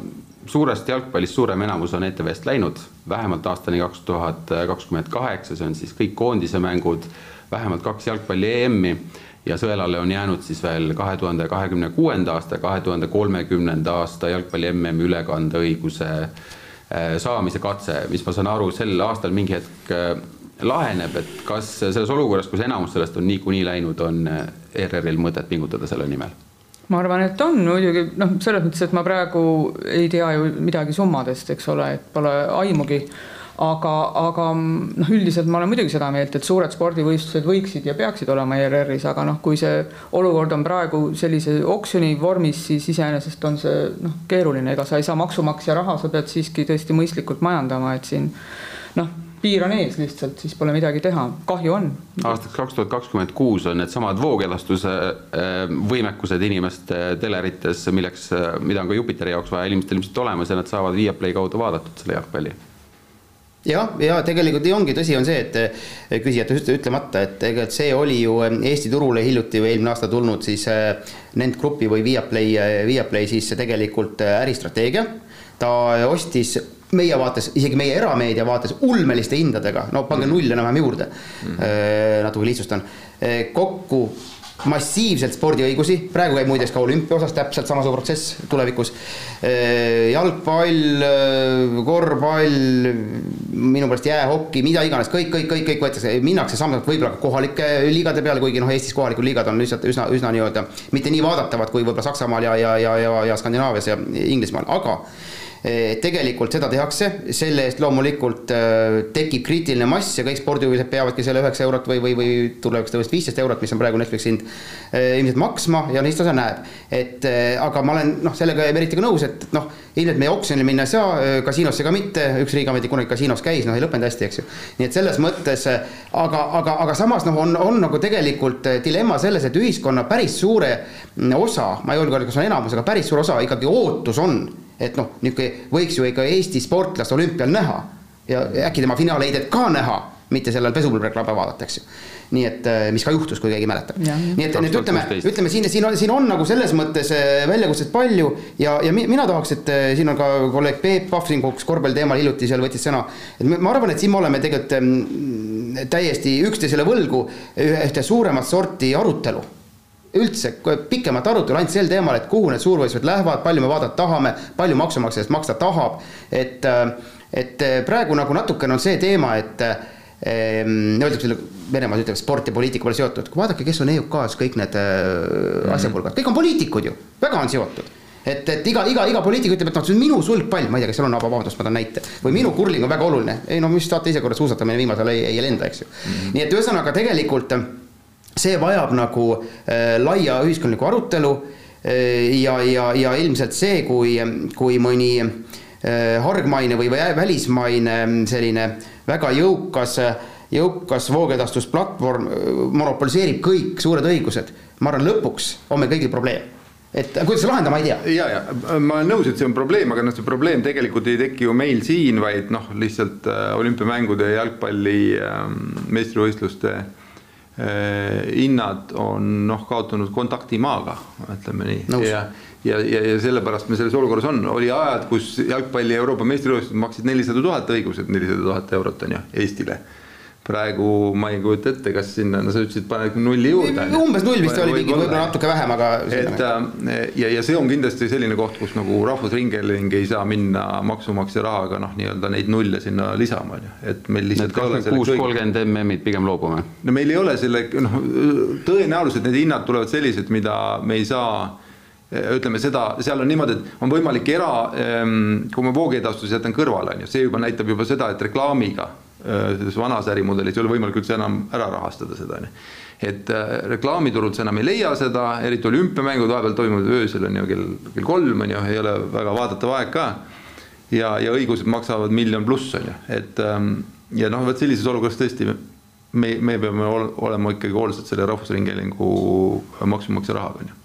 suurest jalgpallist suurem enamus on ETV-st läinud, vähemalt aastani kaks tuhat kakskümmend kaheksa, see on siis kõik koondise mängud, vähemalt kaks jalgpalli EM-i ja sõelale on jäänud siis veel kahe tuhande kahekümne kuuenda aasta, kahe tuhande kolmekümnenda aasta jalgpalli MM-i ülekandeõiguse äh, saamise katse, mis ma saan aru, sel aastal mingi hetk äh, laheneb, et kas selles olukorras, kus enamus sellest on niikuinii läinud, on ERR-il mõtet pingutada selle nimel? ma arvan, et on muidugi noh, selles mõttes, et ma praegu ei tea ju midagi summadest, eks ole, et pole aimugi. Aga, aga noh, üldiselt ma olen muidugi seda meelt, et suured spordivõistlused võiksid ja peaksid olema ERR-is, aga noh, kui see olukord on praegu sellise oksjoni vormis, siis iseenesest on see noh, keeruline, ega sa ei saa maksumaksja raha, sa pead siiski tõesti mõistlikult majandama, et siin noh piir on ees lihtsalt, siis pole midagi teha, kahju on. aastaks kaks tuhat kakskümmend kuus on needsamad voogedastuse äh, võimekused inimeste telerites, milleks, äh, mida on ka Jupiteri jaoks vaja inimestel ilmselt olemas ja nad saavad Viaplay kaudu vaadatud selle jalgpalli jah, ja tegelikult ongi tõsi, on see, et äh, küsijate ütlemata, et tegelikult see oli ju Eesti turule hiljuti või eelmine aasta tulnud siis Nent Grupi või Viaplay, Viaplay siis tegelikult äristrateegia. ta ostis meie vaates, isegi meie erameedia vaates ulmeliste hindadega, no pange null enam-vähem juurde mm, -hmm. natuke lihtsustan, kokku massiivselt spordiõigusi, praegu käib muideks ka olümpia osas täpselt samasugune protsess tulevikus. Äh, jalgpall, korvpall, minu meelest jäähoki, mida iganes, kõik, kõik, kõik, kõik võetakse, minnakse samas võib-olla ka kohalike liigade peale, kuigi noh, Eestis kohalikud liigad on lihtsalt üsna, üsna nii-öelda mitte nii vaadatavad kui võib-olla Saksamaal ja, ja, ja, ja, ja Skandinaavias ja Inglismaal, aga tegelikult seda tehakse, selle eest loomulikult eh, tekib kriitiline mass ja kõik spordihuvilised peavadki selle üheksa eurot või, või, või tulevikus tõenäoliselt viisteist eurot, mis on praegu Netflixi hind, eh, ilmselt maksma ja lihtsalt osa näeb. et aga ma olen noh, sellega eriti ka nõus, et noh, ilmselt meie oksjonile minna ei saa, kasiinosse ka mitte, üks riigiametnik kunagi kasiinos käis, noh ei lõppenud hästi, eks ju. nii et selles mõttes, aga, aga, aga samas noh, on, on nagu tegelikult dilemma selles, et ühiskonna päris suure osa, ma ei julge öelda, kas on enamus, aga päris suur osa ikkagi ootus on et noh, niisugune võiks ju ikka Eesti sportlast olümpial näha ja äkki tema finaalheidet ka näha, mitte sellel pesupulbrireklaami vaadata, eks ju. nii et äh, mis ka juhtus, kui keegi mäletab. nii et nüüd ütleme, ütleme siin, siin on, siin on nagu selles mõttes äh, väljakutset palju ja, ja mina tahaks, et äh, siin on ka kolleeg Peep Pahv siin kogu korvpalli teemal hiljuti seal võttis sõna. et ma arvan, et siin me oleme tegelikult ähm, täiesti üksteisele võlgu ühte suuremat sorti arutelu üldse pikemat arutelu ainult sel teemal, et kuhu need suurvõistlused lähevad, palju me vaadata tahame, palju maksumaksja eest maksta tahab. et, et praegu nagu natukene on see teema, et ehm, öeldakse selle Venemaal ütleb sport ja poliitika pole seotud, vaadake, kes on EUK-s kõik need mm. asjapulgad, kõik on poliitikud ju, väga on seotud et, et iga, iga, iga poliitik ütleb, et noh, see on minu sulgpall, ma ei tea, kes seal on, vabandust, ma toon näite. või minu kurling on väga oluline, ei no mis saate ise korra suusatamine viimasel ei, ei lenda, eks ju mm. -hmm. nii et ühesõnaga tegelikult see vajab nagu äh, laia ühiskondlikku arutelu äh, ja, ja, ja ilmselt see, kui, kui mõni äh, hargmaine või välismaine selline väga jõukas, jõukas voogedastusplatvorm monopoliseerib kõik suured õigused, ma arvan, lõpuks on meil kõigil probleem et kuidas seda lahendama ei tea. ja, ja ma olen nõus, et see on probleem, aga noh, see probleem tegelikult ei teki ju meil siin, vaid noh, lihtsalt olümpiamängude jalgpalli meistrivõistluste äh, Äh, hinnad on noh, kaotanud kontakti maaga, ütleme nii. Ja, ja, ja, ja sellepärast me selles olukorras on, oli ajad, kus jalgpalli Euroopa meistrivõistlused maksid nelisada tuhat õigused, nelisada tuhat eurot on ju, Eestile praegu ma ei kujuta ette, kas sinna, no sa ütlesid, paned nulli juurde. umbes null vist oli mingi, võib-olla natuke vähem, aga. et äh, ja, ja see on kindlasti selline koht, kus nagu Rahvusringhääling ei saa minna maksumaksja rahaga noh, nii-öelda neid nulle sinna lisama, on ju, et meil lihtsalt. kuus kolmkümmend MM-id pigem loobume. no meil ei ole selle, noh, tõenäoliselt need hinnad tulevad sellised, mida me ei saa ütleme seda, seal on niimoodi, et on võimalik era, ehm, kui ma voogedastuse jätan kõrvale, on ju, see juba näitab juba seda, et reklaamiga Äh, selles vanas ärimudelis ei ole võimalik üldse enam ära rahastada seda, on ju. et äh, reklaamiturult sa enam ei leia seda, eriti olümpiamängud vahepeal toimuvad öösel on ju kell, kell kolm on ju, ei ole väga vaadatav aeg ka. ja, ja õigused maksavad miljon pluss on ju, et ähm, ja noh, vot sellises olukorras tõesti me, me peame olema ikkagi hoolsad selle Rahvusringhäälingu maksumaksja rahaga on ju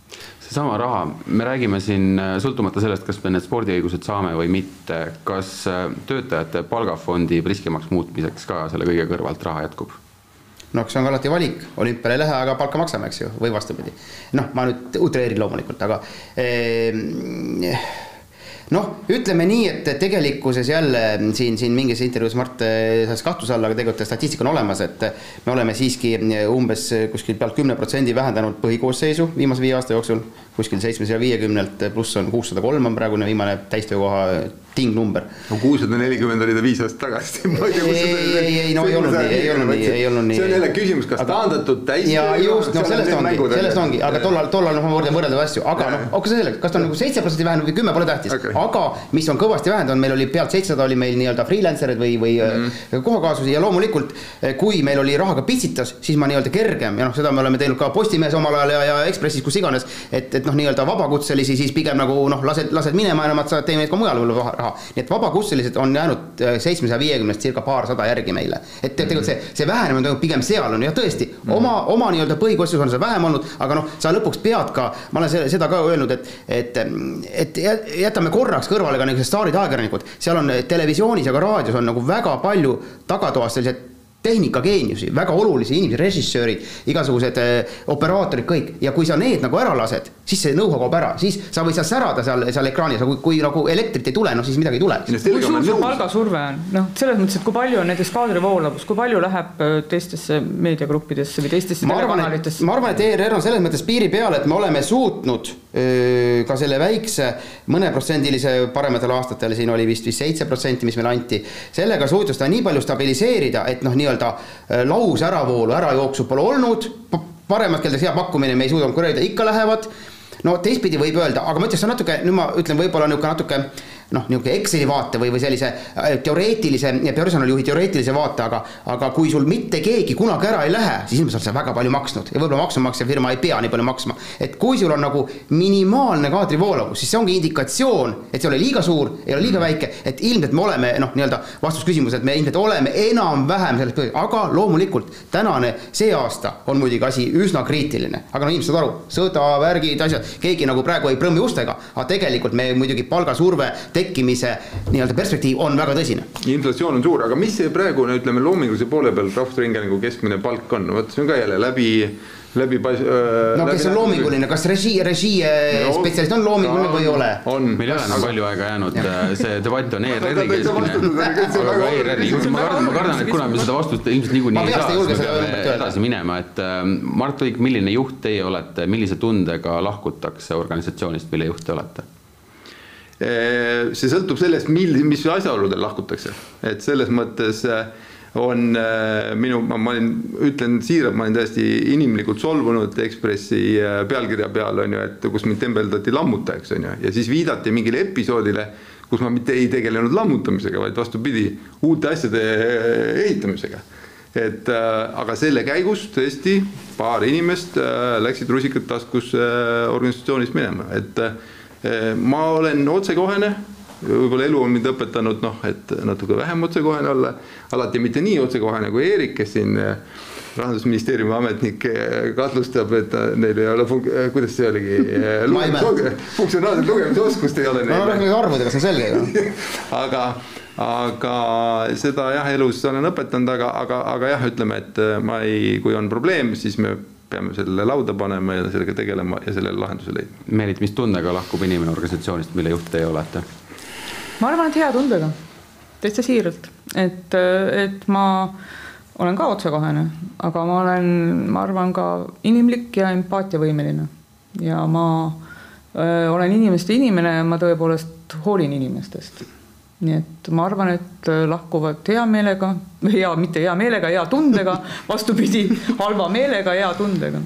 seesama raha, me räägime siin äh, sõltumata sellest, kas me need spordiõigused saame või mitte, kas äh, töötajate palgafondi priskemaks muutmiseks ka selle kõige kõrvalt raha jätkub? noh, see on ka alati valik, olümpiale ei lähe, aga palka maksame, eks ju, või vastupidi. noh, ma nüüd utreerin loomulikult, aga eh, noh, ütleme nii, et tegelikkuses jälle siin, siin mingis intervjuus Mart eh, seadis kahtluse alla, aga tegelikult statistika on olemas, et me oleme siiski umbes kuskil pealt kümne protsendi vähendanud põhikoosseisu viimase viie aasta jooksul, kuskil seitsmesaja viiekümnelt pluss on kuussada kolm on praegune viimane täistöökoha tingnumber. no kuussada nelikümmend oli ta viis aastat tagasi. ei, ei, ei, no ei olnud nii, ei olnud nii, ei olnud nii. see on jälle küsimus, kas taandatud täis. ja just, noh, sellest ongi, sellest ongi, aga tollal, tollal noh, ma võrdlen võrreldavaid asju, aga noh, okei selleks, kas ta on nagu seitse protsenti vähenenud või kümme, pole tähtis okay., aga mis on kõvasti vähenenud, meil oli pealt seitsesada oli meil nii-öelda freelancer'id või, või mm -hmm. kohakaasusi ja loomulikult eh, kui meil oli rahaga pitsitas, siis ma nii-öelda kergem ja noh, seda me oleme teinud ka Postimehes omal ajal ja, ja Ekspressis, kus iganes, et, et noh, nii-öelda vabakutselisi siis pigem nagu noh, lased, lased minema ja nemad saavad, teeme ka mujal võib-olla raha. nii et vabakutselised on jäänud äh, seitsmesaja viiekümnest circa paarsada järgi meile. et tegelikult see, see vähenemine toimub pigem seal on ja tõesti mm. oma, oma nii-öelda põhikoosseisus on see vähem olnud, aga noh, sa lõpuks pead ka, ma olen seda ka öelnud, et, et, et jätame korraks kõrvale ka niisugused staarid ajakirjanikud, seal on televisioonis ja ka raadios on nagu väga palju tagatoas sellised tehnikageeniusi, väga olulisi inimesi, režissöörid, igasugused äh, operaatorid, kõik. ja kui sa need nagu ära lased, siis see know-how kaob ära, siis sa võid seal särada seal, seal ekraanis, aga kui, kui nagu elektrit ei tule, noh siis midagi ei tule. kui suur see palgasurve on, noh, selles mõttes, et kui palju on näiteks kaadrivoolavus, kui palju läheb äh, teistesse meediagruppidesse või teistesse telekanalitesse? ma arvan, et ERR on selles mõttes piiri peal, et me oleme suutnud ka selle väikse mõneprotsendilise parematel aastatel, siin oli vist vist seitse protsenti, mis meile anti, sellega suutis ta nii palju stabiliseerida, et noh, nii nii-öelda lause äravoolu, ärajooksu pole olnud, paremat keeldes hea pakkumine me ei suuda konkureerida, ikka lähevad. No teistpidi võib öelda, aga ma ütleks, natuke, nüüd ma ütlen võib-olla niisugune natuke noh, niisugune Exceli vaate või, või sellise äh, teoreetilise, personalijuhi teoreetilise vaate, aga aga kui sul mitte keegi kunagi ära ei lähe, siis ilmselt sa oled väga palju maksnud. Ja võib-olla maksumaksja firma ei pea nii palju maksma. et kui sul on nagu minimaalne kaadrivoolavus, siis see ongi indikatsioon, et see ei ole liiga suur, ei ole liiga väike, et ilmselt me oleme noh, nii-öelda vastus küsimus, et me ilmselt oleme enam-vähem selles põhjus, aga loomulikult tänane, see aasta on muidugi asi üsna kriitiline, aga no inimesed saavad aru, sõda, värgid, asjad, keegi nagu praegu ei prõmmi ustega, aga tegelikult me muidugi palgasurve tekkimise nii-öelda perspektiiv on väga tõsine. inflatsioon on suur, aga mis see praegune, ütleme loomingulise poole peal Rahvusringhäälingu keskmine palk on, vot see on ka jälle läbi läbi äh,. no kes on loominguline, kas režii, režii no, spetsialist on loominguline või ei ole? meil ei ole enam palju aega jäänud, see debatt on ERR-i keskmine. aga ERR-i, ma kardan, ma kardan, et kuna me seda vastust ilmselt niikuinii ei saa, siis me peame edasi minema, et Mart Võik, milline juht teie olete, millise tundega lahkutakse organisatsioonist, mille juht te olete? See sõltub sellest, mil, mis asjaoludel lahkutakse, et selles mõttes on minu, ma olin, ütlen siiralt, ma olin täiesti inimlikult solvunud Ekspressi pealkirja peal on ju, et kus mind tembeldati lammutajaks on ju, ja siis viidati mingile episoodile, kus ma mitte ei tegelenud lammutamisega, vaid vastupidi, uute asjade ehitamisega. Et aga selle käigus tõesti paar inimest läksid rusikad taskus organisatsioonist minema, et Eh, ma olen otsekohene, võib-olla elu on mind õpetanud noh, et natuke vähem otsekohene olla, alati mitte nii otsekohene kui Eerik, kes siin eh, rahandusministeeriumi ametnik eh, kahtlustab, et neil ei ole funk-, kuidas see oligi funktsionaalset lugemisoskust ei ole neil. no räägime arvudega, see on selge ju aga, aga seda jah, elus olen õpetanud, aga, aga, aga jah, ütleme, et ma ei, kui on probleem, siis me peame selle lauda panema ja sellega tegelema ja sellele lahenduse leidma. Meelit, mis tundega lahkub inimene organisatsioonist, mille juht teie olete? ma arvan, et hea tundega, täitsa siiralt, et, et ma olen ka otsekohene, aga ma olen, ma arvan, ka inimlik ja empaatiavõimeline ja ma öö, olen inimeste inimene ja ma tõepoolest hoolin inimestest nii et ma arvan, et lahkuvad hea meelega, hea, mitte hea meelega, hea tundega, vastupidi, halva meelega, hea tundega.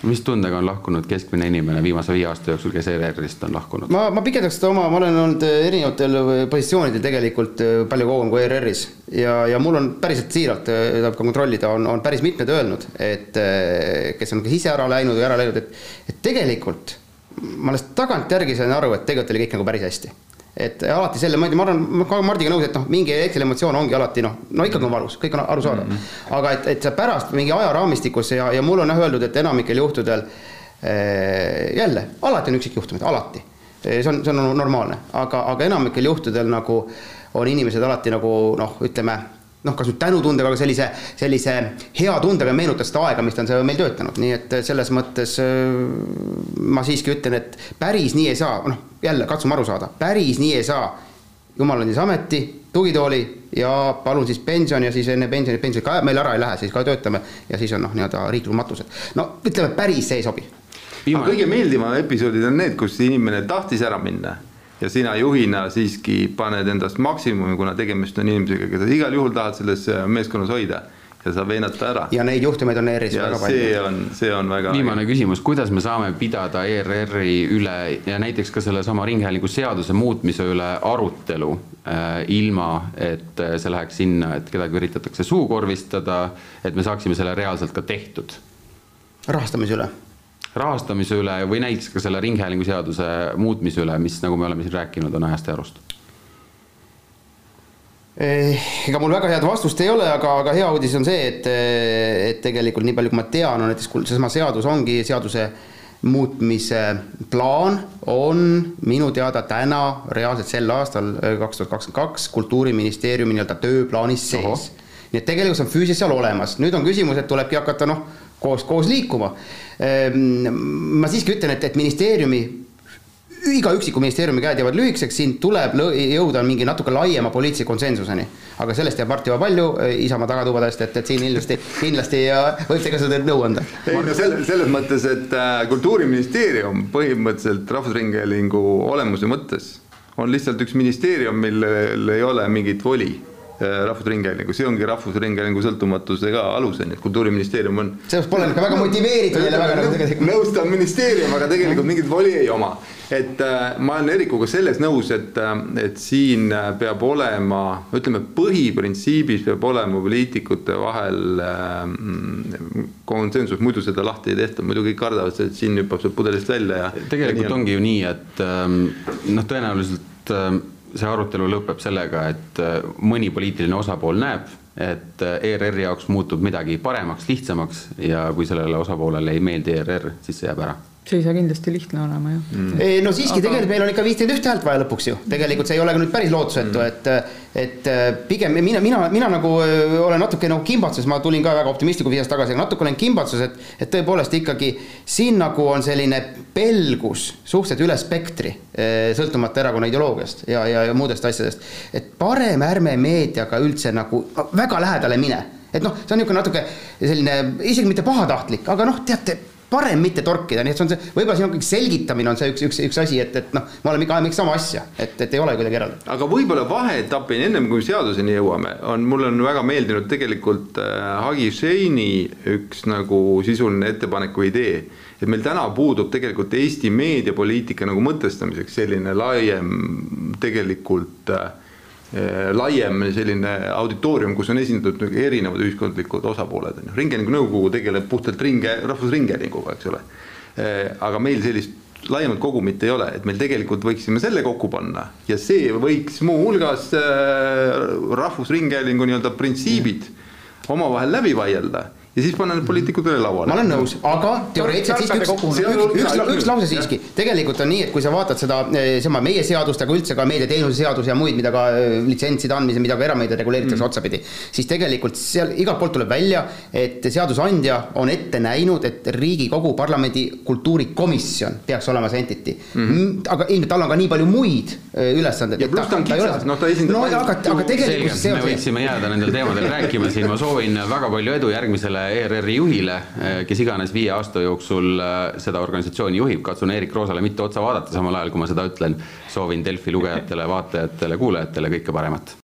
Mis tundega on lahkunud keskmine inimene viimase viie aasta jooksul, kes ERR-ist on lahkunud? ma, ma pikendaks seda oma, ma olen olnud äh, erinevatel äh, positsioonidel tegelikult äh, palju kauem kui ERR-is. Ja, ja mul on päriselt siiralt, tuleb ka kontrollida, on, on päris mitmed öelnud, et kes on kas ise ära läinud või ära läinud, et, et tegelikult ma alles tagantjärgi sain aru, et tegelikult oli kõik nagu päris hästi et alati selle, ma arvan, ma olen Mardiga nõus, et noh, mingi hetkel emotsioon ongi alati noh, no ikkagi on valus, kõik on arusaadav mm. -hmm. aga et, et sa pärast mingi ajaraamistikus ja, ja mul on jah öeldud, et enamikel juhtudel eh, jälle, alati on üksikjuhtumid, alati. see on, see on normaalne, aga, aga enamikel juhtudel nagu on inimesed alati nagu noh, ütleme noh, kas nüüd tänutundega, aga sellise, sellise hea tundega meenutas seda aega, mis ta on meil töötanud, nii et selles mõttes ma siiski ütlen, et päris nii ei saa, noh, jälle katsume aru saada, päris nii ei saa. jumal andis ameti, tugitooli ja palun siis pension ja siis enne pensioni, pensioni ka meil ära ei lähe, siis ka töötame ja siis on noh, nii-öelda riiklikud matused. no ütleme, päris see ei sobi. kõige meeldivamad episoodid on need, kus inimene tahtis ära minna ja sina juhina siiski paned endast maksimumi, kuna tegemist on inimesega, keda igal juhul tahad selles äh, meeskonnas hoida ja sa veenad ta ära. ja neid juhtumeid on ERR-is väga palju. see on, see on väga. viimane küsimus, kuidas me saame pidada ERR-i üle ja näiteks ka sellesama Ringhäälingu seaduse muutmise üle arutelu äh, ilma, et äh, see läheks sinna, et kedagi üritatakse suukorvistada, et me saaksime selle reaalselt ka tehtud? rahastamise üle rahastamise üle või näiteks ka selle Ringhäälingu seaduse muutmise üle, mis, nagu me oleme siin rääkinud, on ajast ja arust? Eh, ega mul väga head vastust ei ole, aga, aga hea uudis on see, et, et tegelikult nii palju, kui ma tean, on näiteks seesama seadus ongi seaduse muutmise plaan on minu teada täna reaalselt sel aastal, eh, kaks tuhat kakskümmend kaks, kultuuriministeeriumi nii-öelda tööplaanis sees. nii et tegelikult see on füüsiliselt seal olemas, nüüd on küsimus, et tulebki hakata noh, koos, koos liikuma Ehm, ma siiski ütlen, et, et ministeeriumi iga üksiku ministeeriumi käed jäävad lühikeseks, siin tuleb jõuda mingi natuke laiema poliitilise konsensuseni. aga sellest jääb Mart juba palju eh, Isamaa tagatubadest, et, et siin kindlasti, kindlasti võib see ka seda nõu anda. ei no selles, selles mõttes, et äh, kultuuriministeerium põhimõtteliselt Rahvusringhäälingu olemuse mõttes on lihtsalt üks ministeerium, millel ei ole mingit voli Rahvusringhäälingu, see ongi Rahvusringhäälingu sõltumatusega alus, on ju, et kultuuriministeerium on. sellest pole ikka väga motiveeritud jälle väga nagu tegelikult. nõustav ministeerium, aga tegelikult mingit voli ei oma. et äh, ma olen Erikuga selles nõus, et, äh, et siin peab olema, ütleme põhiprintsiibis peab olema poliitikute vahel äh, konsensus, muidu seda lahti ei tehta, muidu kõik kardavad, et siin hüppab sealt pudelist välja ja. tegelikult ja ongi ju nii, et ähm, noh, tõenäoliselt ähm, see arutelu lõpeb sellega, et äh, mõni poliitiline osapool näeb, et äh, ERR-i jaoks muutub midagi paremaks, lihtsamaks ja kui sellele osapoolele ei meeldi ERR, siis see jääb ära see ei saa kindlasti lihtne olema jah. Mm.. ei no siiski Aga... tegelikult meil on ikka viiskümmend ühte häält vaja lõpuks ju, tegelikult see ei ole ka nüüd päris lootusetu mm., et et äh, pigem mina, mina, mina nagu äh, olen natuke nagu kimbatuses, ma tulin ka väga optimistliku viisast tagasi, aga natuke olen kimbatuses, et et tõepoolest ikkagi siin nagu on selline pelgus suhteliselt üle spektri, äh, sõltumata erakonna ideoloogiast ja, ja, ja muudest asjadest, et parem ärme meediaga üldse nagu väga lähedale mine. Et noh, see on niisugune natuke selline isegi mitte pahatahtlik, aga noh, teate parem mitte torkida, nii et see on see, võib-olla siin on kõik selgitamine on see üks, üks, üks asi, et, et noh, me oleme ikka, ajame ikka sama asja, et, et ei ole kuidagi eraldi. aga võib-olla vaheetapini, ennem kui seaduseni jõuame, on, mulle on väga meeldinud tegelikult äh, Hagi Sheini üks nagu sisuline ettepanek või idee et meil täna puudub tegelikult Eesti meediapoliitika nagu mõtestamiseks selline laiem tegelikult äh, laiem selline auditoorium, kus on esindatud nagu erinevad ühiskondlikud osapooled, on ju. ringhäälingu nõukogu tegeleb puhtalt ringe, rahvusringhäälinguga, eks ole. Eh, aga meil sellist laiemat kogumit ei ole, et meil tegelikult võiksime selle kokku panna ja see võiks muuhulgas äh, Rahvusringhäälingu nii-öelda printsiibid omavahel läbi vaielda ja siis panna need poliitikutele lauale. ma olen nõus, aga teoreetiliselt siiski üks, üks, üks, üks, üks lause siiski, tegelikult on nii, et kui sa vaatad seda, eh, sama meie seadust, aga üldse ka meediateenuse seadus ja muid, mida ka eh, litsentside andmise, mida ka erameedia reguleeritakse mm. otsapidi, siis tegelikult seal igalt poolt tuleb välja, et seadusandja on ette näinud, et Riigikogu parlamendi kultuurikomisjon peaks olema see entity mm. -hmm. aga ilmselt tal on ka nii palju muid eh, ülesandeid. ja pluss ta on kitsas, noh ta esindab no, aga, aga tegelikult see. me võiksime jääda nendel teemadel rääkima siin, ma soovin väga palju edu järgmisele ERR-i juhile, eh, kes iganes viie aasta jooksul eh, seda organisatsiooni juhib, katsun Erik Roosale mitte otsa vaadata, samal ajal kui ma seda ütlen. soovin Delfi lugejatele, vaatajatele, kuulajatele kõike paremat